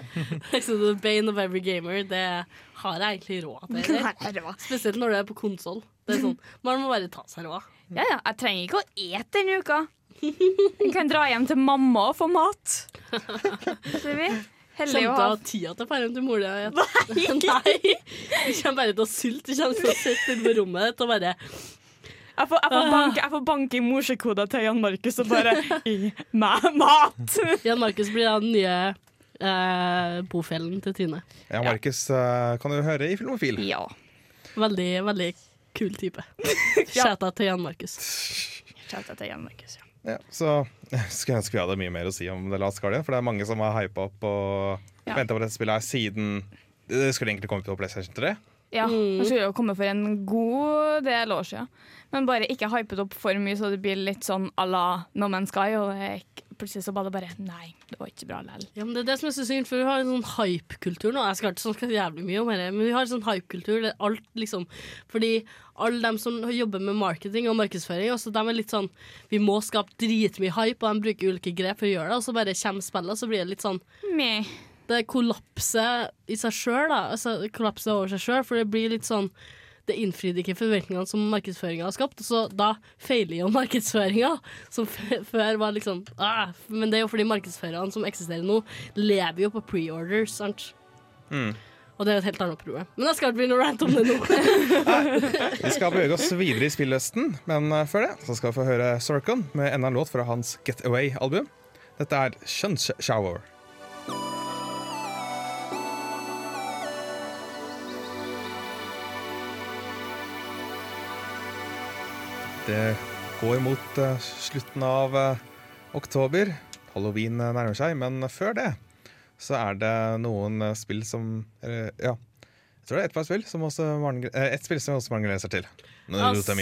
[LAUGHS] liksom, The bane of every gamer. Det har jeg egentlig råd til. [LAUGHS] Nei. Spesielt når du er på konsoll. Sånn, man må bare ta seg råd. Ja, ja, jeg trenger ikke å ete denne uka. Jeg kan dra hjem til mamma og få mat. Ser vi? Heldig å ha tida til faren til mor di. [LAUGHS] Nei! Du kommer bare til å sulte. Du kommer til å sitte på rommet ditt og bare Jeg får, jeg får, banke, jeg får banke i morsekoda til Jan Markus og bare [LAUGHS] Gi meg mat! [LAUGHS] Jan Markus blir den nye eh, bofellen til Tine. Ja, Markus eh, kan du høre i Filmofil. Ja. Veldig, veldig kul type. [LAUGHS] Shout til Jan Markus. Shout til Jan Markus, ja. Ja, så jeg skulle ønske vi hadde mye mer å si om The Last Guardian, for det er mange som har hypa opp og Ja. venta på dette spillet her siden Det skulle egentlig komme på PlayStation 3. Ja, Det skulle jo komme for en god del år siden. Men bare ikke hypet opp for mye, så det blir litt sånn à la No Man's Sky. Og det plutselig så bare bare Nei, det var ikke bra likevel. Ja, men det er det som er så synd, for vi har en sånn hype-kultur nå. Jeg skal ikke snakke så jævlig mye om dette, men vi har en sånn hype-kultur alt liksom Fordi alle dem som jobber med marketing og markedsføring, også, de er litt sånn Vi må skape dritmye hype, og de bruker ulike grep for å gjøre det, og så bare kommer spillet, og så blir det litt sånn Meh. Det kollapser i seg sjøl, da. Altså, kollapser over seg sjøl, for det blir litt sånn det innfridde ikke forventningene som markedsføringa har skapt, så da feiler jo [LAUGHS] markedsføringa, som før var liksom ah, Men det er jo fordi markedsførerne som eksisterer nå, lever jo på pre-orders, sant? Mm. Og det er et helt annet problem. Men jeg skal ikke begynne å rante om det nå. [LAUGHS] Vi skal bevege oss videre i spillhøsten, men eh, før det så skal vi få høre Sorkon med enda en låt fra hans Get Away-album. Dette er Kjønnsshower. Det går mot eh, slutten av eh, oktober. Halloween eh, nærmer seg, men før det så er det noen spill som Ja. Jeg tror det er ett par spill som også Maren, eh, spill som også Maren gleder seg til. Altså,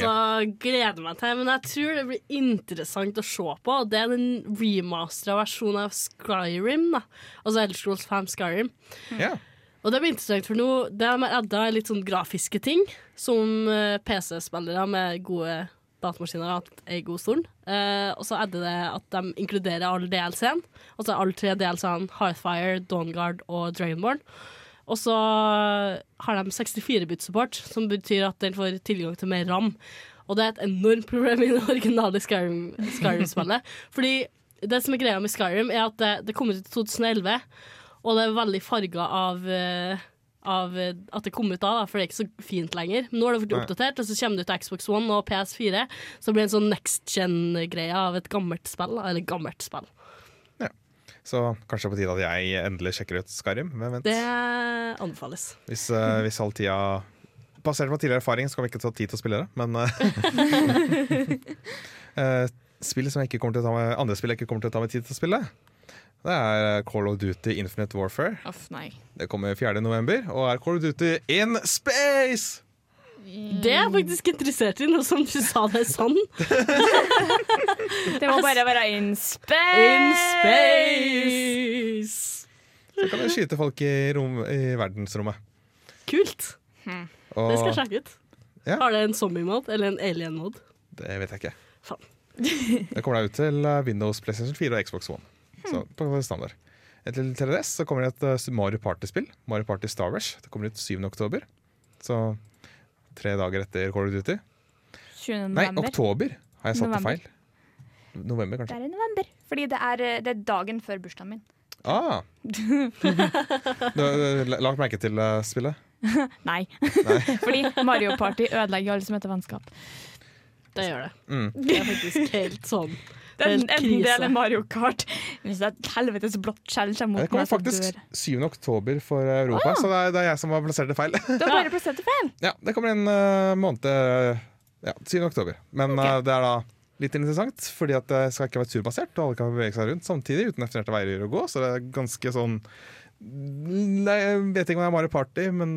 gleder meg til, men jeg tror det blir interessant å se på. Det er den remastera versjonen av Skyrim. Da. Altså Elderscrolls 5 Skyrim. Ja. Og det blir interessant, for nå det de er litt sånn grafiske ting som PC-spillere med gode datamaskiner har hatt en god stund. Uh, og så er det det at de inkluderer all DLC-en. Altså alle tre DLC-ene Hearthfire, Dawnguard og Dragonborn. Og så har de 64-bit-support, som betyr at den får tilgang til mer ram. Og det er et enormt problem i det originale Skyrim- Skyrim-spillet. Fordi det som er greia med Skyrim, er at det, det kom ut i 2011, og det er veldig farga av, eh, av eh, at det kom ut da, da, for det er ikke så fint lenger. Men nå er det blitt oppdatert, og så kommer det ut til Xbox One og PS4. Så det blir en sånn next gen-greie av et gammelt spill. Eller gammelt spill. Så kanskje det er på tide at jeg endelig sjekker ut Skyrim. Men vent. Det anbefales. Hvis, uh, hvis all tida Basert på tidligere erfaring så kan vi ikke ta tid til å spille det, men uh, uh, [LAUGHS] Spill som jeg ikke kommer til å ta med andre spill jeg ikke kommer til å ta meg tid til å spille, det er Call of Duty Infinite Warfare. Uff, nei. Det kommer 4. november, og er Call of Duty in space! Det er jeg faktisk interessert i, nå som du sa det sånn. [LAUGHS] Det må bare være in space! In space! Så kan du skyte folk i, rom, i verdensrommet. Kult. Hmm. Og Det skal jeg sjekke ut. Ja. Har det en zombie-mode eller en alien-mode? det vet jeg ikke. Faen. Det kommer deg ut til eh, Windows, PlayStation 4 og Xbox One. Så på standard. Til 3DS så kommer det et eh, Mario Party-spill. Mario Party Star Rush. Det kommer ut 7. oktober. Så tre dager etter Call of Duty. 20. Nei, november. oktober! Har jeg satt det feil? November, Det er i november. Fordi det er, eh, det er dagen før bursdagen min. Ah! [LAUGHS] Du har eh, lagt merke til spillet? [LAUGHS] Nei. Nei. [LAUGHS] Fordi Mario Party ødelegger alle som heter vennskap. Det gjør det. Mm. Det er faktisk helt sånn. Det er en del Mario Kart. Hvis det er et helvetes blått skjell kommer Det kommer meg, faktisk 7. oktober for Europa, Ah. så det er, det er jeg som har plassert det feil. Du har bare plassert det feil. Ja, det kommer en uh, måned eh, Ja, 7. oktober. Men eh, det er da litt interessant, fordi at det skal ikke være turbasert, og alle kan bevege seg rundt samtidig uten definerte veier å gå, så det er ganske sånn Nei, Jeg vet ikke om det er Mario Party, men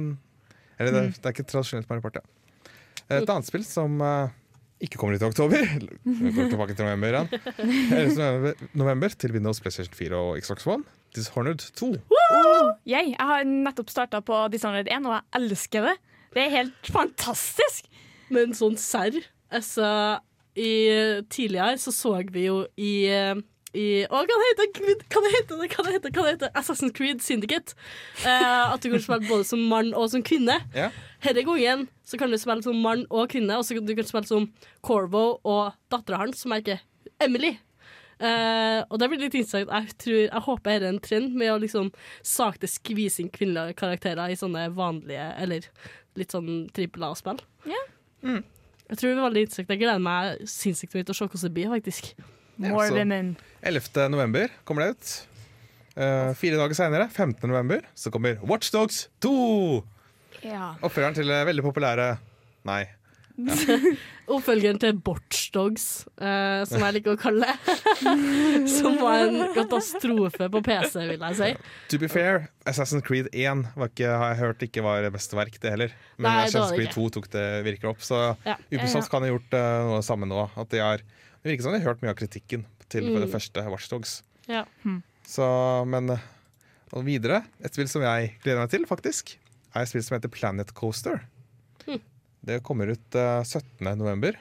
Eller det, Mm. det er ikke tradisjonelt Mario Party. Et annet spill som eh, ikke kommer ut i oktober, vi går tilbake til november igjen, 11. november, november til Windows, PlayStation 4 og Xbox One, Dishonored 2. Jeg, jeg har nettopp starta på Dishonored 1, og jeg elsker det. Det er helt fantastisk. Men sånn serr altså, i, Tidligere så så vi jo i, eh, i Å, kan det hete Gud, det heter det? Hva det heter, hva det heter? Assassin's Creed Syndicate. Uh, at du kan spille både som mann og som kvinne. Ja. Denne gangen så kan du spille som mann og kvinne, og så kan du kan spille som Corvo og dattera hans, som er ikke Emily. Uh, og det blir litt interessant. Jeg, tror, jeg håper dette er en trend med å liksom sakte skvise inn kvinnelige karakterer i sånne vanlige, eller litt sånn trippel A-spill. Ja. Jeg tror det blir veldig interessant. Jeg gleder meg sinnssykt mye til å se hvordan det blir, faktisk. More så- women. 11. november kommer det ut. Uh, fire dager seinere, 15. november, så kommer Watchdogs 2! Ja. Oppfølgeren til veldig populære Nei. [LAUGHS] Oppfølgeren til Borchdogs, uh, som jeg liker å kalle det. [LAUGHS] som var en katastrofe på PC, vil jeg si. To be fair, Assassin's Creed 1 var ikke, har jeg hørt ikke var beste verk, det heller. Men Nei, Assassin's Creed 2 tok det virkelig opp. Så Ja. Ubisoft kan ha gjort uh, noe samme nå. At de har, det virker som de har hørt mye av kritikken til Mm. det første Watchdogs. Ja. Så, men eh, og videre, et spill som jeg gleder meg til, faktisk, er et spill som heter Planet Coaster. Mm. Det kommer ut uh, 17. november.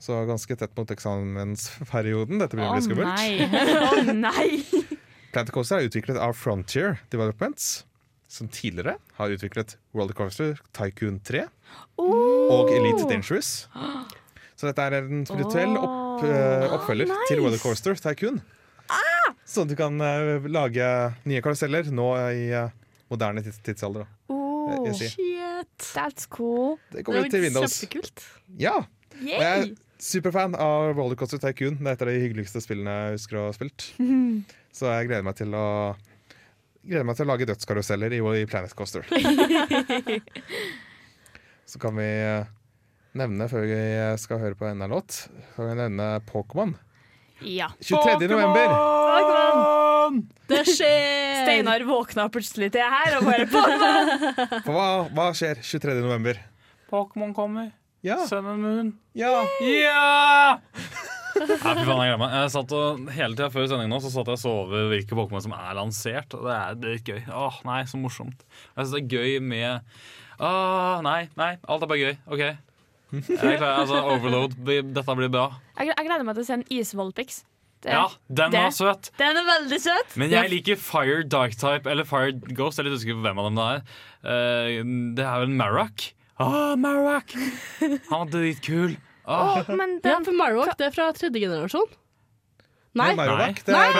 Så ganske tett mot eksamensperioden. Dette blir Å veldig skummelt. nei. [LAUGHS] Å nei. Planet Coaster er utviklet av Frontier Developments, som tidligere har utviklet World Coaster Tycoon 3 og Elite Dangerous. Så dette er en spirituell opp, eh, oppfølger nice. til Weather Coaster Tycoon. at du kan uh, lage nye karuseller nå i eh, moderne tids tidsalder. Oh, Shit. that's cool. Det kommer til Windows. Kjempekult. Ja! Og jeg er superfan av Rollercoaster Tycoon. Det er et av de hyggeligste spillene jeg husker å ha spilt. [LAUGHS] Så jeg gleder meg til å Gleder meg til å lage dødskaruseller i, i Planet Coaster. [LAUGHS] Så kan vi nevne, før vi skal høre på enda en låt, kan vi nevne Pokémon. Ja. 23. november. Pokémon! Det skjer! Steinar våkna plutselig til her og bare Pokémon! [LAUGHS] Hva, hva skjer 23. november? Pokémon kommer. Ja. Sun and Moon. Ja! [LAUGHS] Ja! Fy faen, jeg. Jeg satt og, hele tida før sendingen nå Så satt jeg og så over hvilke Pokémon som er lansert. Og det er, det er litt gøy. Åh, nei, så morsomt. Jeg syns det er gøy med Åh, nei, nei. Alt er bare gøy. OK. Jeg er klar, altså, overload. Dette blir bra. Jeg, jeg gleder meg til å se en Isvollpix. Det- Ja, den det- var søt. Den er veldig søt. Men jeg liker Fire Dark-type eller Fire Ghost. Jeg er litt usikker på hvem av dem det er. Uh, det er vel Marrock. Ah, Marrock! Han var dritkul. Ah. Oh, men Ja, for Marrock, det er fra tredje generasjon. Nei. Det er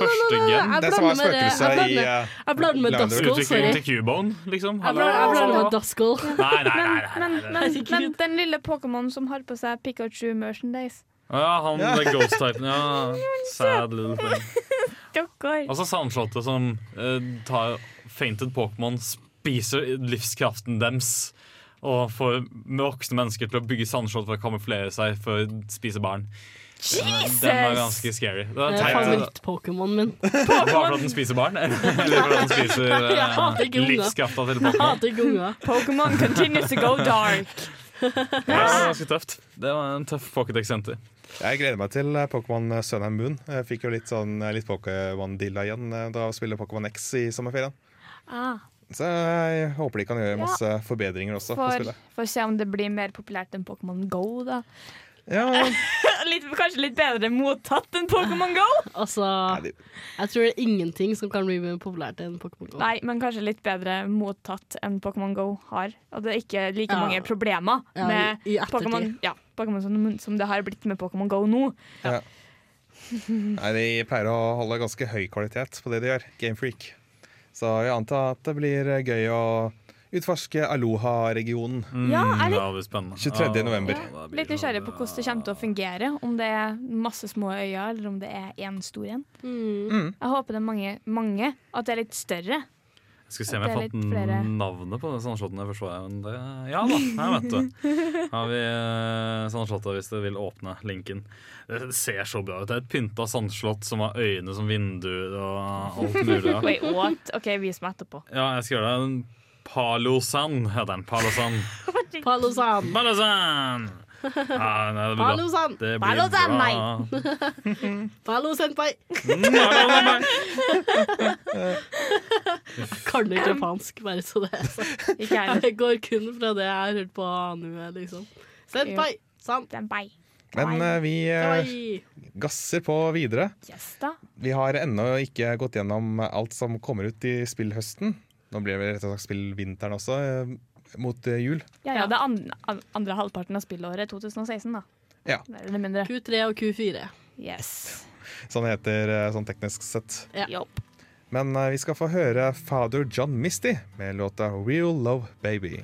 første, gen. Det som er med- spøkelset i eh, Jeg blander med. Duskull, sorry. Til Cubone, liksom. Jeg blander, med nei, men, den lille Pokémon som har på seg Pikachu merchandise. Ja, han Ja. Ghost-typen. Ja. [LAUGHS] Sad little thing. Altså Sandslottet som eh, tar fainted Pokémon, spiser livskraften deres. Og får voksne mennesker til å bygge sandslott for å kamuflere seg for å spise barn. Den, den var ganske scary. Det var Det er favoritt-Pokémon min. [LAUGHS] Bare fordi den spiser barn? [LAUGHS] Eller fordi den [LAUGHS] spiser eh, livskrafta til Pokémon? Pokémon continues to go dark. Det var ganske tøft. Det var en tøff pocket-eksenter. Jeg gleder meg til eh, Pokémon Sun and Moon. Jeg fikk jo litt, sånn, eh, litt Pokémon-dilla igjen eh, da jeg spiller Pokémon X i sommerferien. Ah, Så jeg håper de kan gjøre masse forbedringer også. for, for å se om det blir mer populært enn Pokémon Go, da. Ja, litt, kanskje litt bedre mottatt enn Pokémon Go? [LAUGHS] Altså, jeg tror det er ingenting som kan bli mer populært enn Pokémon Go. Nei, men kanskje litt bedre mottatt enn Pokémon Go har. Og det er ikke like Ja. mange problemer Ja, med i- i. Pokémon ja, Pokémon som, som det har blitt med Pokémon Go nå. Ja. Nei, De pleier å holde ganske høy kvalitet på det de gjør. Gamefreak. Så jeg antar at det blir gøy å utforske Aloha-regionen. Ja, er litt- det blir spennende. 23. november. Ja, Litt nysgjerrig på hvordan det kommer til å fungere. Om det er masse små øyer, eller om det er én stor en. Mm. Mm. Jeg håper det er mange, mange at det er litt større. Jeg skal se om jeg har fått flere- navnet på den sandslåtten jeg forsvarer. Men det, ja da, her vet du. [LAUGHS] Har vi uh, sandslottet hvis du vil åpne linken. Det ser så bra ut. Det er et pynta sandslott som har øyne som vinduer og alt mulig. Wait, what? OK, vis meg etterpå. ja jeg skal gjøre det. Palosan heter den. Palosan. Palosan. Palosan! Ja, nei, det blir. Palosan. Det blir Palosan, bra. nei. Palo senpai. Jeg kan ikke japansk, bare så det er sagt. Jeg går kun fra det jeg har hørt på anime, liksom. Senpai. Sant. Senpai. Men uh, vi uh, gasser på videre. Yes, da. Vi har ennå ikke gått gjennom alt som kommer ut i spillhøsten. Nå blir det rett og slett spill vinteren også, eh, mot eh, jul. Ja, ja, det er andre, an- andre halvparten av spillåret 2016, da. Ja. Mer eller mindre. Q3 og Q4. Yes. sånn heter eh, sånn teknisk sett. Ja. Men eh, vi skal få høre Father John Misty med låta 'Real Love Baby'.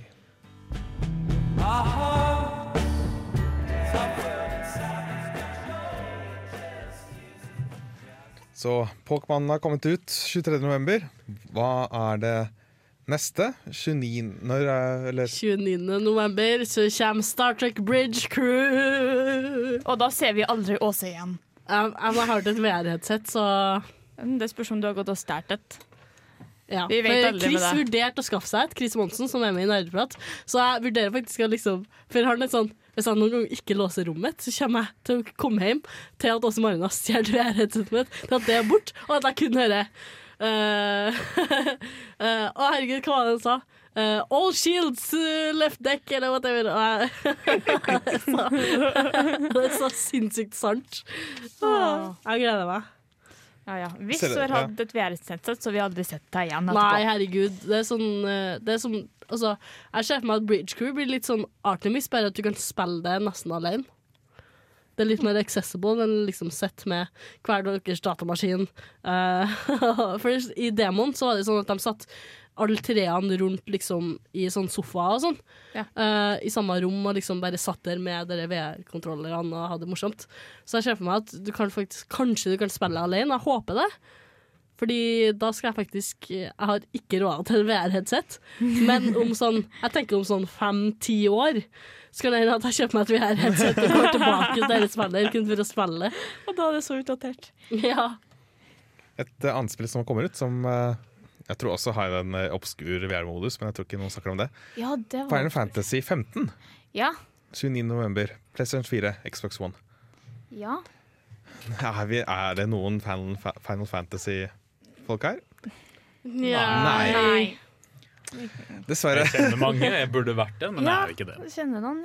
Så Pokémon har kommet ut 23.11. Hva er det neste? 29. Når er eller 29. november så kommer Star Trek Bridge Crew. Og da ser vi aldri Åse igjen. Jeg, jeg har hørt et VR-headset, så Det spørs om du har gått og stært et. Ja. Vi vet aldri Chris med det. vurderte å skaffe seg et, Chris Monsen, som er med i Nerdeprat. Så jeg vurderer faktisk å liksom For han er sånn hvis jeg noen gang ikke låser rommet mitt, så kommer jeg til å komme hjem til at Åse Marina stjeler VR-headsetet mitt, til at det er bort, og at jeg kun hører Uh, uh, [LAUGHS] Å, herregud, hva var det han sa? Uh, all shields left deck, eller whatever. Det, er så, det er så sinnssykt sant. Jeg gleder meg. Ja, ja. Hvis du har hatt et VR-headset, så vi aldri sett deg igjen Nei, herregud. Det er sånn, eh, det er sånn altså, Jeg ser for meg at Bridge Crew blir litt sånn Artemis, bare at du kan spille det nesten alene. Det er litt mer accessible enn liksom sett med hver deres datamaskin. Uh, [LAUGHS] for i demoen så var det sånn at de satt alle treene rundt liksom i sånn sofa og sånn. eh, I samme rom og liksom bare satt der med VR-kontrollerne og hadde det morsomt. Så jeg ser for meg at du kan faktisk, kanskje du kan spille alene. Jeg håper det. Fordi da skal jeg faktisk Jeg har ikke råd til VR-headset, men om sånn Jeg tenker om sånn fem-ti år så kan det hende at jeg kjøper meg et VR-headset og går tilbake til deres spiller kun for å spille. Og da er det så utdatert. Ja. Et uh, annet spill som kommer ut, som eh, jeg tror også har en eh, obskur VR-modus, men jeg tror ikke noen snakker om det. Ja, det var Final Fantasy 15. Ja. 29. november. PlayStation 4, Xbox One. Ja. [LAUGHS] Er, vi, er det noen Final, Final Fantasy-folk her? Ja. Nei. Dessverre. Jeg kjenner mange, jeg burde vært det, men jeg er ikke det. Jeg kjenner noen.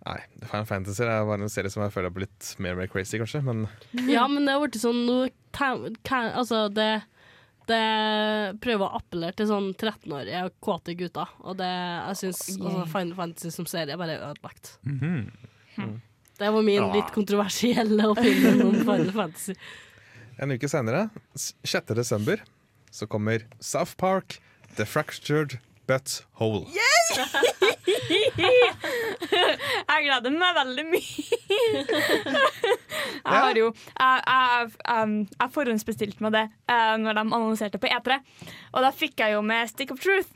Nei, Final Fantasy er bare en serie som jeg føler har blitt mer og mer crazy, kanskje. Men Ja, men det har blitt sånn noe ta- ka- Altså, det det prøver å appellere til sånn 13-årige og kåte gutter. Og det, jeg syns altså, Final Fantasy som serie bare er ødelagt. Det var min Ja. litt kontroversielle opinion om Final Fantasy. [LAUGHS] en uke senere, s- 6. desember, så kommer South Park, The Fractured But Whole. [LAUGHS] jeg gleder meg veldig mye. [LAUGHS] jeg har jo Jeg, jeg, um, jeg forhåndsbestilte meg det uh, når de annonserte på E3, og da fikk jeg jo med Stick of Truth.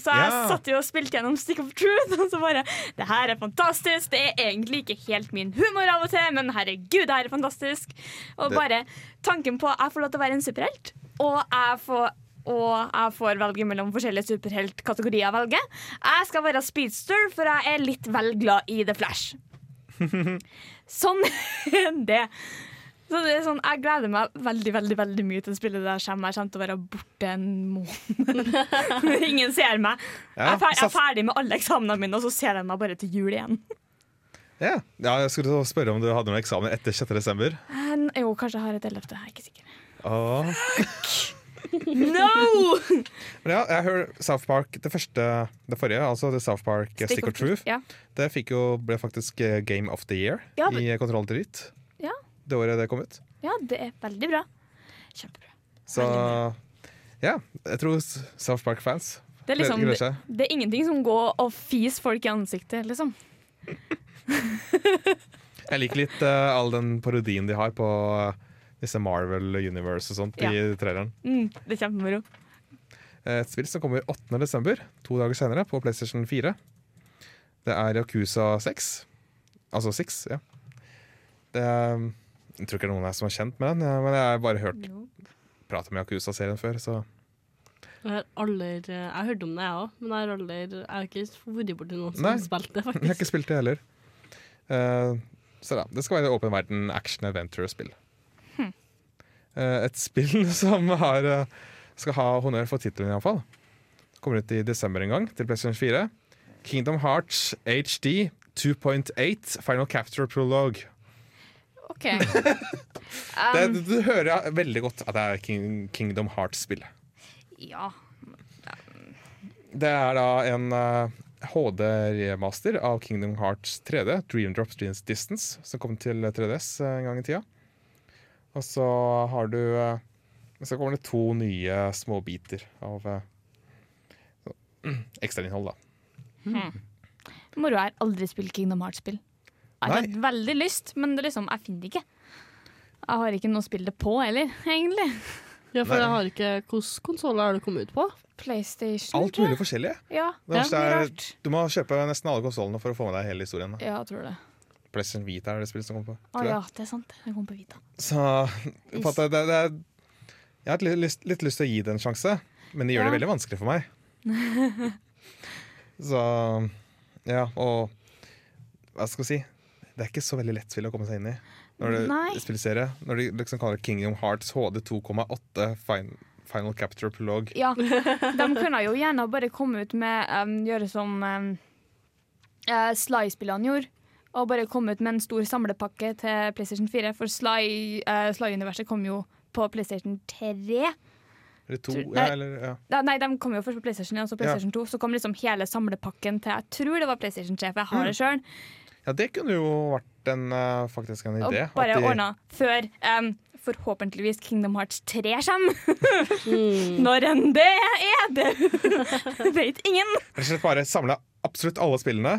Så jeg Ja. satt jo og spilte gjennom Stick of Truth, [LAUGHS] og så bare Det her er fantastisk. Det er egentlig ikke helt min humor av og til, men herregud, det her er fantastisk. Og Det- bare tanken på at jeg får lov til å være en superhelt, og jeg får og jeg får velge mellom forskjellige superheltkategorier Jeg velger. Jeg skal være speedster, for jeg er litt vel glad i The Flash. [LAUGHS] Sånn det. Så det er sånn, Jeg gleder meg veldig veldig, veldig mye til spillet der kommer. Jeg kommer til å være borte en måned. [LAUGHS] Ingen ser meg. Ja, jeg, er er ferdig med alle eksamenene mine, og så ser de meg bare til jul igjen. Ja. ja, jeg skulle spørre om du hadde noen eksamen etter 6. desember. Eh, Jo, kanskje jeg har et ellevte. Jeg er ikke sikker. Åh. No! Men ja, jeg hører South Park, det første, det forrige, altså The South Park Stick, Stick, of Truth. Ja. Det jo, ble faktisk eh, Game of the Year Ja, men- i Kontroll Delete Ja. det året det kom ut. ja, det er veldig bra. Så ja, jeg tror South Park-fans Det liksom, det, det er ingenting som går og fis folk i ansiktet, liksom. [LAUGHS] Jeg liker litt uh, all den parodien de har på eh, disse Marvel Universe og sånt i traileren. Mm, det er kjempemoro. Et spill som kommer 8. desember, to dager senere, på PlayStation 4. Det er Yakuza 6. Altså 6, ja. Det er, jeg tror ikke det er noen her som er kjent med den, ja, men jeg har bare hørt prate om Yakuza-serien før, så Jeg har aldri Jeg har hørt om det, jeg òg, men jeg har aldri Jeg har ikke vært borti noen som Nei, har spilt det, jeg har ikke spilt det heller. Uh, så da, det skal være åpen verden action adventure-spill. Eh, et spill [LAUGHS] som har, eh, skal ha honnør for tittelen, iallfall. Kommer ut i desember en gang, til PlayStation 4. Kingdom Hearts HD 2.8 Final Capture Prologue. OK. [LAUGHS] Det, Um, du, hører veldig godt at det er King, Kingdom Hearts-spill. ja. Det er da en eh, HD-remaster av Kingdom Hearts 3D, Dream Drops Dreams Distance, som kom til 3DS en gang i tida. Og så har du eh, Så kommer det to nye småbiter av eh, så, ekstrainnhold, da. Hmm. Moro er aldri spilt Kingdom Hearts-spill. Jeg har hatt veldig lyst, men det er liksom, jeg finner det ikke. Jeg har ikke noe å spille det på heller, egentlig. Ja, for jeg har ikke Hvilke konsoller har det kommet ut på? PlayStation. Alt mulig forskjellig. Ja, Det er, du må kjøpe nesten alle konsollene for å få med deg hele historien. Ja, jeg tror det. PlayStation Vita er det spillet som kommer på. Å tror ja, det er sant. Den kom på Vita. Så [LAUGHS] at det, det, det, er- Jeg har litt lyst, litt lyst til å gi det en sjanse, men de gjør Ja. det veldig vanskelig for meg. [LAUGHS] Så ja, og hva skal jeg si Det er ikke så veldig lett spill å komme seg inn i. Når du Nei. spillserie Når de liksom kaller det Kingdom Hearts HD 2,8 fin, Final Capture Prolog. Ja, [LAUGHS] de kunne jo gjerne bare komme ut med um, Gjøre som um, uh, Sly-spillene gjorde. Og bare komme ut med en stor samlepakke til PlayStation 4. For Sly, uh, Sly-universet kom jo på PlayStation 3. Eller to, Tror- ja, nei. eller, ja. Da, nei, de kom jo først på PlayStation 1, og så PlayStation 2. Så kom liksom hele samlepakken til Jeg tror det var PlayStation 3, for jeg har det sjøl. ja, det kunne jo vært en, uh, faktisk en Og idé. bare at de- ordna før um, forhåpentligvis Kingdom Hearts 3 kommer. [LAUGHS] Når enn det er [LAUGHS] det! Vet ingen. Rett og slett bare samle absolutt alle spillene,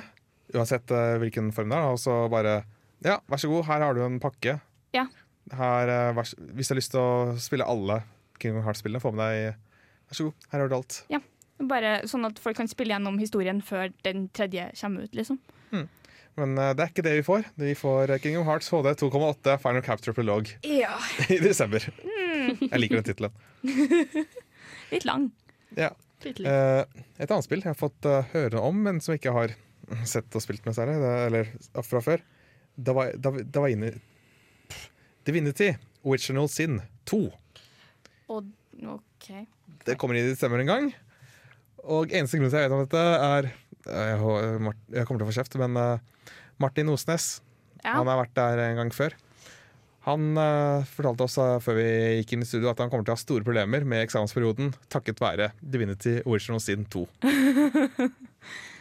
uansett eh, hvilken form det er, og så bare Ja, vær så god, her har du en pakke. Ja. Her, eh, hvis du har lyst til å spille alle Kingdom Hearts-spillene, få med deg Vær så god, her har du alt. Ja, Bare sånn at folk kan spille gjennom historien før den tredje kommer ut, liksom. Men eh, det er ikke det vi får. Vi får King Kingdom Hearts HD 2,8 Final Capture Prolog Ja. [LAUGHS] i desember. Mm. Jeg liker den tittelen. [LAUGHS] Litt lang. Ja. Litt. Eh, et annet spill jeg har fått høre om, men som jeg ikke har sett og spilt med særlig, det, eller fra før, da var, det, det var inne Pff, Divinity Original Sin 2. Og OK. Det kommer i desember en gang. Og eneste grunn til at jeg vet om dette, er eh, Jeg, jeg kommer til å få kjeft, men uh, Martin Osnes Ja. Han har vært der en gang før. Han uh, fortalte oss uh, før vi gikk inn i studio at han kommer til å ha store problemer med eksamensperioden takket være Divinity Original Sin 2. [LAUGHS]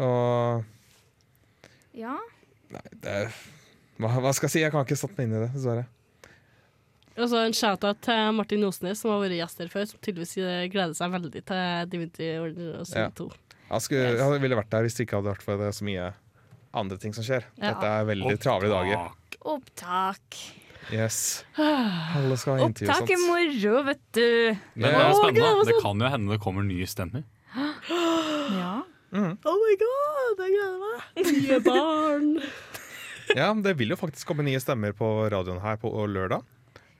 Og Ja. Nei, det er hva, hva skal jeg si? Jeg kan ikke satt meg inn i det, dessverre. Og så en shout-out til Martin Osnes, som har vært gjest her før, som tydeligvis eh, gleder seg veldig til Divinity Original Sin Ja. 2. Han, skulle, jeg, ville vært der hvis det ikke hadde vært for det så mye andre ting som skjer. Ja. Dette er veldig travle dager. Opptak. Yes. Alle skal ha intervju Opptak er moro, vet du. Men det er spennende. Det kan jo hende det kommer nye stemmer. Ja. Oh my god, jeg gleder meg! Nye barn. [LAUGHS] Ja, det vil jo faktisk komme nye stemmer på radioen her på lørdag.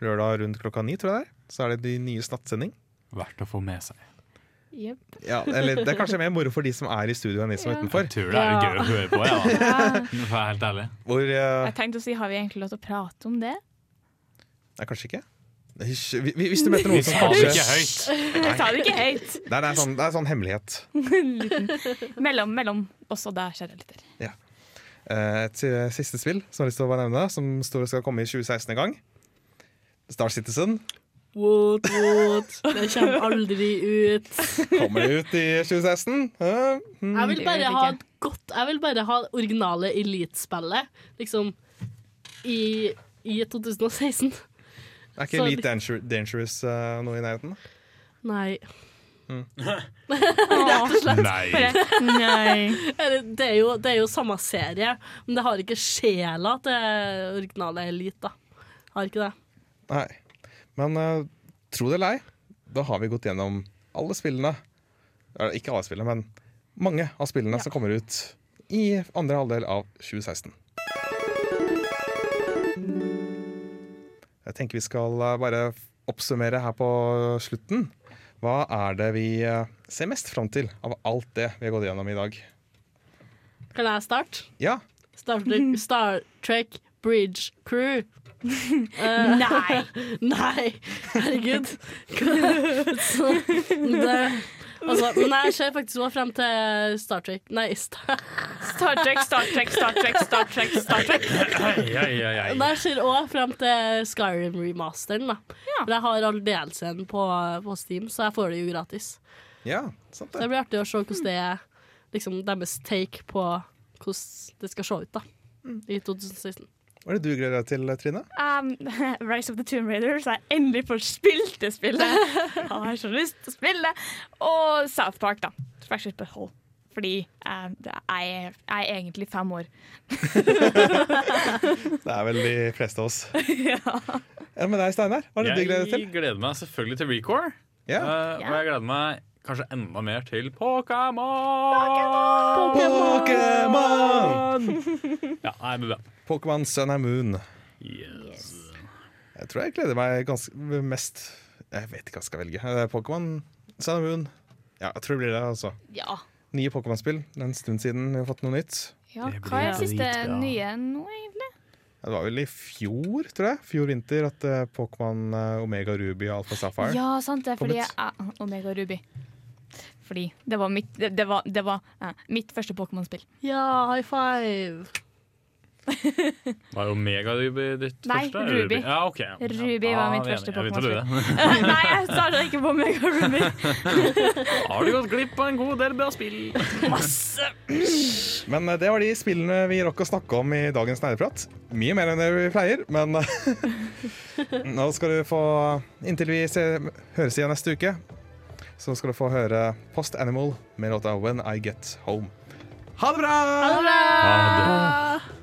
Lørdag rundt klokka ni, tror jeg det er. Så er det de nye nattsending. Verdt å få med seg. Yep. Ja, eller det er kanskje mer moro for de som er i studio enn de som er utenfor. Jeg tror det er gøy å høre på, ja. [LAUGHS] ja. helt ærlig. Hvor uh... Jeg tenkte å si, Har vi egentlig lov til å prate om det? Nei, kanskje ikke. Hysj, Hvis du møter noen som kanskje ikke høyt. Det ikke høyt. Det er sånn, det er sånn hemmelighet. [LAUGHS] Mellom, mellom oss og deg, kjære lytter. Ja. Eh, Et siste spill som jeg har lyst til å nevne, som står, skal komme i 2016 en gang. Star Citizen. What, what? Det kommer aldri ut. [LAUGHS] Kommer det ut i 2016? Eh, hmm. Jeg vil bare ha et godt Jeg vil bare ha originale Elite-spillet, liksom, i, i 2016. Er ikke Så- Elite Dangerous, Dangerous eh, noe i nærheten? Nei. Mm. [LAUGHS] Rett og slett. Nei. Nei. [LAUGHS] Det er, jo, det er jo samme serie, men det har ikke sjela til originale Elite. da. Har ikke det. Nei. Men uh, tro det eller ei, da har vi gått gjennom alle spillene. Eller, ikke alle spillene, men mange av spillene som kommer ut i andre halvdel av 2016. Jeg tenker vi skal eh, bare oppsummere her på slutten. Hva er det vi eh, ser mest fram til av alt det vi har gått gjennom i dag? Kan jeg starte? Ja, Star Trek, [LAUGHS] Star Trek Bridge Crew. Uh, [LAUGHS] Nei. [LAUGHS] Nei, herregud. Så, det, altså, men jeg ser faktisk også frem til Star Trek Nei, Star, Star Trek, Star Trek, Star Trek, Star Trek. Star Trek. Ja, ja, ja, Men jeg ser òg frem til Skyrim-remasteren. da For Jeg har all DLC-en på, på Steam, så jeg får det jo gratis. ja sant Så det. det blir artig å se hvordan det er liksom, deres take på hvordan det skal se ut da i 2016. Hva er det du gleder deg til, Trine? Um, [LAUGHS] Rise of the Tomb Raider, så jeg endelig får spilt det spillet. [LAUGHS] Jeg har så lyst til å spille det. Og South Park, da. Fractured Butthole. Fordi um, det er, jeg er egentlig fem år. [LAUGHS] Det er vel de fleste av oss. ja. Enn med deg, Steinar? Hva er det du gleder deg til? Jeg gleder meg selvfølgelig til Recore. Yeah. Uh, Ja. Og jeg gleder meg kanskje enda mer til Pokémon! Pokémon! Ja, nei, men bra. Pokémon Sun and Moon. Yes. Jeg tror jeg gleder meg ganske mest Jeg vet ikke hva jeg skal velge. Eh, Pokémon Sun and Moon. Ja, jeg tror det blir det, altså. Ja. Nye Pokémon-spill. Det er en stund siden vi har fått noe nytt. ja. Hva er det siste ja. nye nå, egentlig? Det var vel i fjor, tror jeg. Fjor vinter at eh, Pokémon eh, Omega Ruby og Alpha Sapphire Ja, sant det. Fordi jeg er Omega Ruby. Fordi det var mitt, det, det var, det var eh, mitt første Pokémon-spill. Ja, high five! Var jo Megaruby ditt Nei, første? Ruby. Ja, ok. Ruby Ja, var mitt vi er første enige. Jeg begynte Pokémon-spill. [LAUGHS] Nei, jeg starta ikke på Mega-Ruby. [LAUGHS] Har du gått glipp av en god del bra spill? Masse! Men eh, det var de spillene vi rakk å snakke om i dagens Nerdeprat. Mye mer enn det vi pleier, men [LAUGHS] nå skal du få Inntil vi se, høres igjen neste uke, så skal du få høre Post Animal med låta When I Get Home. Ha det bra! Ha det bra!